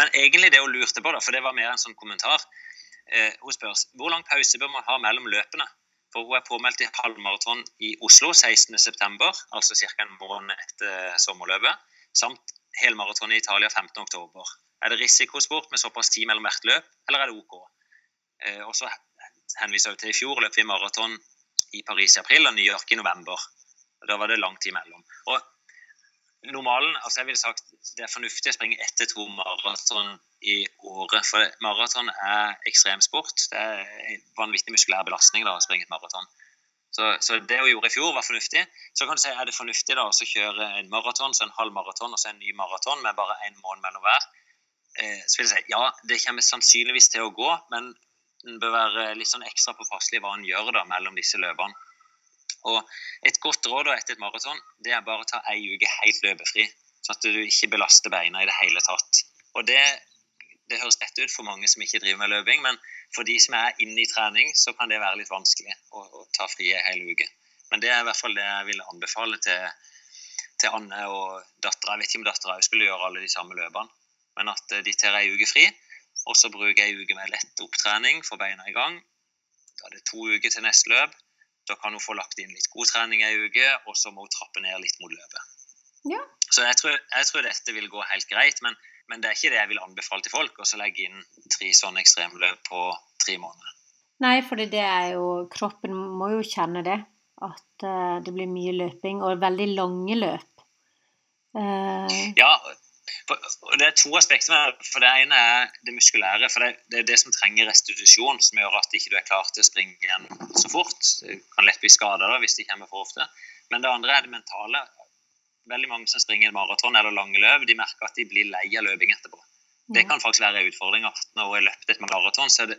S3: Men egentlig det hun lurte på, da, for det var mer en sånn kommentar eh, Hun spør hvor lang pause bør man ha mellom løpene. For hun er påmeldt i halvmaraton i Oslo 16.9., altså ca. en måned etter sommerløpet. Samt helmaraton i Italia 15.10. Er det risikosport med såpass tid mellom hvert løp, eller er det OK? Eh, og så henviser hun til i fjor løp vi maraton i Paris i april og New York i november. Og Da var det lang tid mellom. Normalen, altså jeg ville sagt det er fornuftig å springe ett til to maraton i året. For maraton er ekstremsport. Det er en vanvittig muskulær belastning da, å springe et maraton. Så, så det hun gjorde i fjor, var fornuftig. Så kan du si, er det fornuftig da, å kjøre en maraton, så en halv maraton og så en ny maraton med bare én måned mellom hver? Eh, så vil jeg si ja, det kommer sannsynligvis til å gå, men en bør være litt sånn ekstra påpasselig hva en gjør da mellom disse løpene. Og et godt råd da etter et maraton det er bare å ta ei uke helt løpefri, sånn at du ikke belaster beina i det hele tatt. Og det, det høres lett ut for mange som ikke driver med løping, men for de som er inne i trening, så kan det være litt vanskelig å, å ta fri en hel uke. Men det er i hvert fall det jeg vil anbefale til, til Anne og dattera. Jeg vet ikke om dattera skulle gjøre alle de samme løpene, men at eh, de tar ei uke fri, og så bruker jeg ei uke med lett opptrening, få beina i gang. Da er det to uker til neste løp. Da kan hun få lagt inn litt god trening ei uke, og så må hun trappe ned litt mot løpet.
S1: Ja.
S3: Så jeg tror, jeg tror dette vil gå helt greit, men, men det er ikke det jeg vil anbefale til folk, å legge inn tre sånne ekstremløp på tre måneder.
S1: Nei, for det er jo Kroppen må jo kjenne det. At eh, det blir mye løping, og veldig lange løp. Uh...
S3: Ja, og det er to aspekter med det. For det ene er det muskulære. For det, det er det som trenger restitusjon, som gjør at ikke du er klar til å springe igjen så fort. Du kan lett bli skada hvis det kommer for ofte. Men det andre er det mentale. Veldig mange som springer maraton eller lange løp, de merker at de blir lei av løping etterpå. Det kan faktisk være en utfordring at når hun har løpt et maraton, så er det,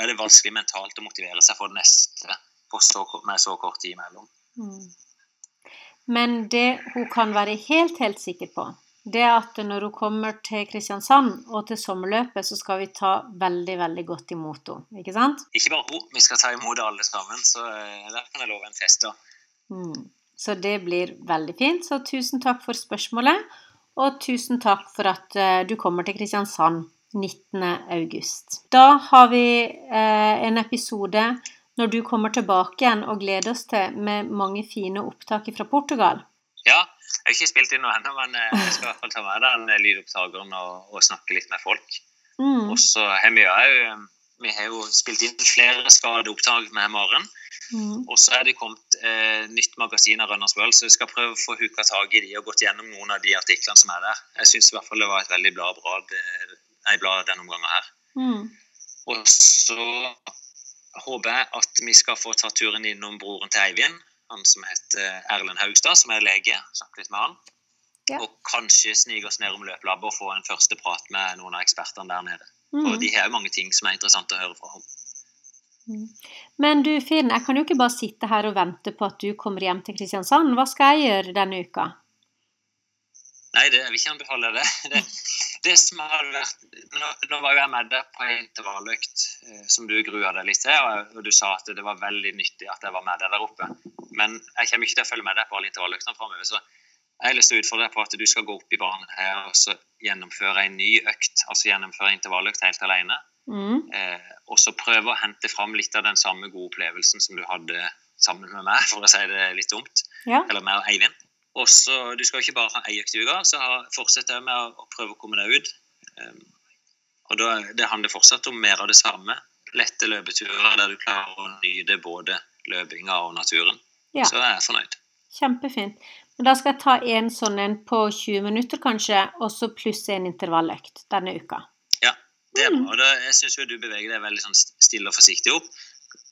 S3: er det vanskelig mentalt å motivere seg for det neste så, med så kort tid imellom. Mm.
S1: Men det hun kan være helt, helt sikker på, det er at når hun kommer til Kristiansand og til sommerløpet, så skal vi ta veldig, veldig godt imot henne. Ikke sant?
S3: Ikke bare hun, vi skal ta imot alle sammen. Så eh, der kan jeg love en fest, da.
S1: Mm. Så det blir veldig fint. Så tusen takk for spørsmålet. Og tusen takk for at uh, du kommer til Kristiansand 19.8. Da har vi uh, en episode når du kommer tilbake igjen og gleder oss til med mange fine opptak fra Portugal.
S3: Ja, jeg har ikke spilt inn noe ennå, men eh, jeg skal i hvert fall ta med den lydopptakeren og, og snakke litt med folk. Mm. Og så har vi jo vi har jo spilt inn flere skadeopptak med Maren. Mm. Og så er det kommet eh, nytt magasin av Runners World, så vi skal prøve å få huka tak i de og gått gjennom noen av de artiklene som er der. Jeg syns i hvert fall det var et veldig bra blad, nei, blad denne omgangen her. Mm. Og så håper jeg at vi skal få ta turen innom broren til Eivind, han som heter Erlend Haugstad, som er lege. Snakke litt med han. Ja. Og kanskje snike oss ned om løpelabben og få en første prat med noen av ekspertene der nede. Mm. Og de har jo mange ting som er interessant å høre fra ham.
S1: Mm. Men du Finn, jeg kan jo ikke bare sitte her og vente på at du kommer hjem til Kristiansand. Hva skal jeg gjøre denne uka?
S3: Nei, det, jeg vil ikke anbefale det. <laughs> det. det, som har vært, nå, nå, var jo jeg med deg på en intervalløkt eh, som du grua deg litt til, og, og, du sa at det var veldig nyttig at jeg var med deg der oppe. Men jeg kommer ikke til å følge med deg på alle intervalløktene framover. Jeg har lyst til å utfordre deg på at du skal gå opp i banen her og så gjennomføre en ny økt. Altså gjennomføre intervalløkt helt alene. Mm. Eh, og så prøve å hente fram litt av den samme gode opplevelsen som du hadde sammen med meg, for å si det litt dumt. Ja. Eller med Eivind. Og så, Du skal ikke bare ha ei økt i uka, så fortsett med å, å, prøve å komme deg ut. Um, og da, Det handler fortsatt om mer av det samme. Lette løpeturer der du klarer å nyte både løpinga og naturen. Ja. Så er jeg fornøyd.
S1: Kjempefint. Men da skal jeg ta en sånn en på 20 minutter, kanskje, og så pluss en intervalløkt denne uka.
S3: Ja, det er bra. Og da, jeg syns jo du beveger deg veldig sånn stille og forsiktig opp.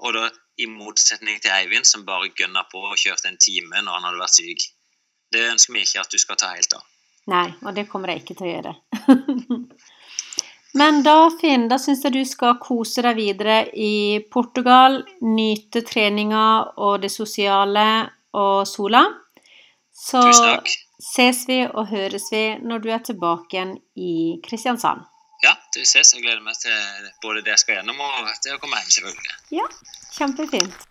S3: Og da i motsetning til Eivind, som bare gønna på og kjørte en time når han hadde vært syk. Det ønsker vi ikke at du skal ta helt av.
S1: Nei, og det kommer jeg ikke til å gjøre. <laughs> Men da, Finn, da syns jeg du skal kose deg videre i Portugal. Nyte treninga og det sosiale og sola. Så ses vi og høres vi når du er tilbake igjen i Kristiansand.
S3: Ja, du ses. Jeg gleder meg til både det jeg skal gjennom, og til å komme hjem, selvfølgelig.
S1: Ja, kjempefint.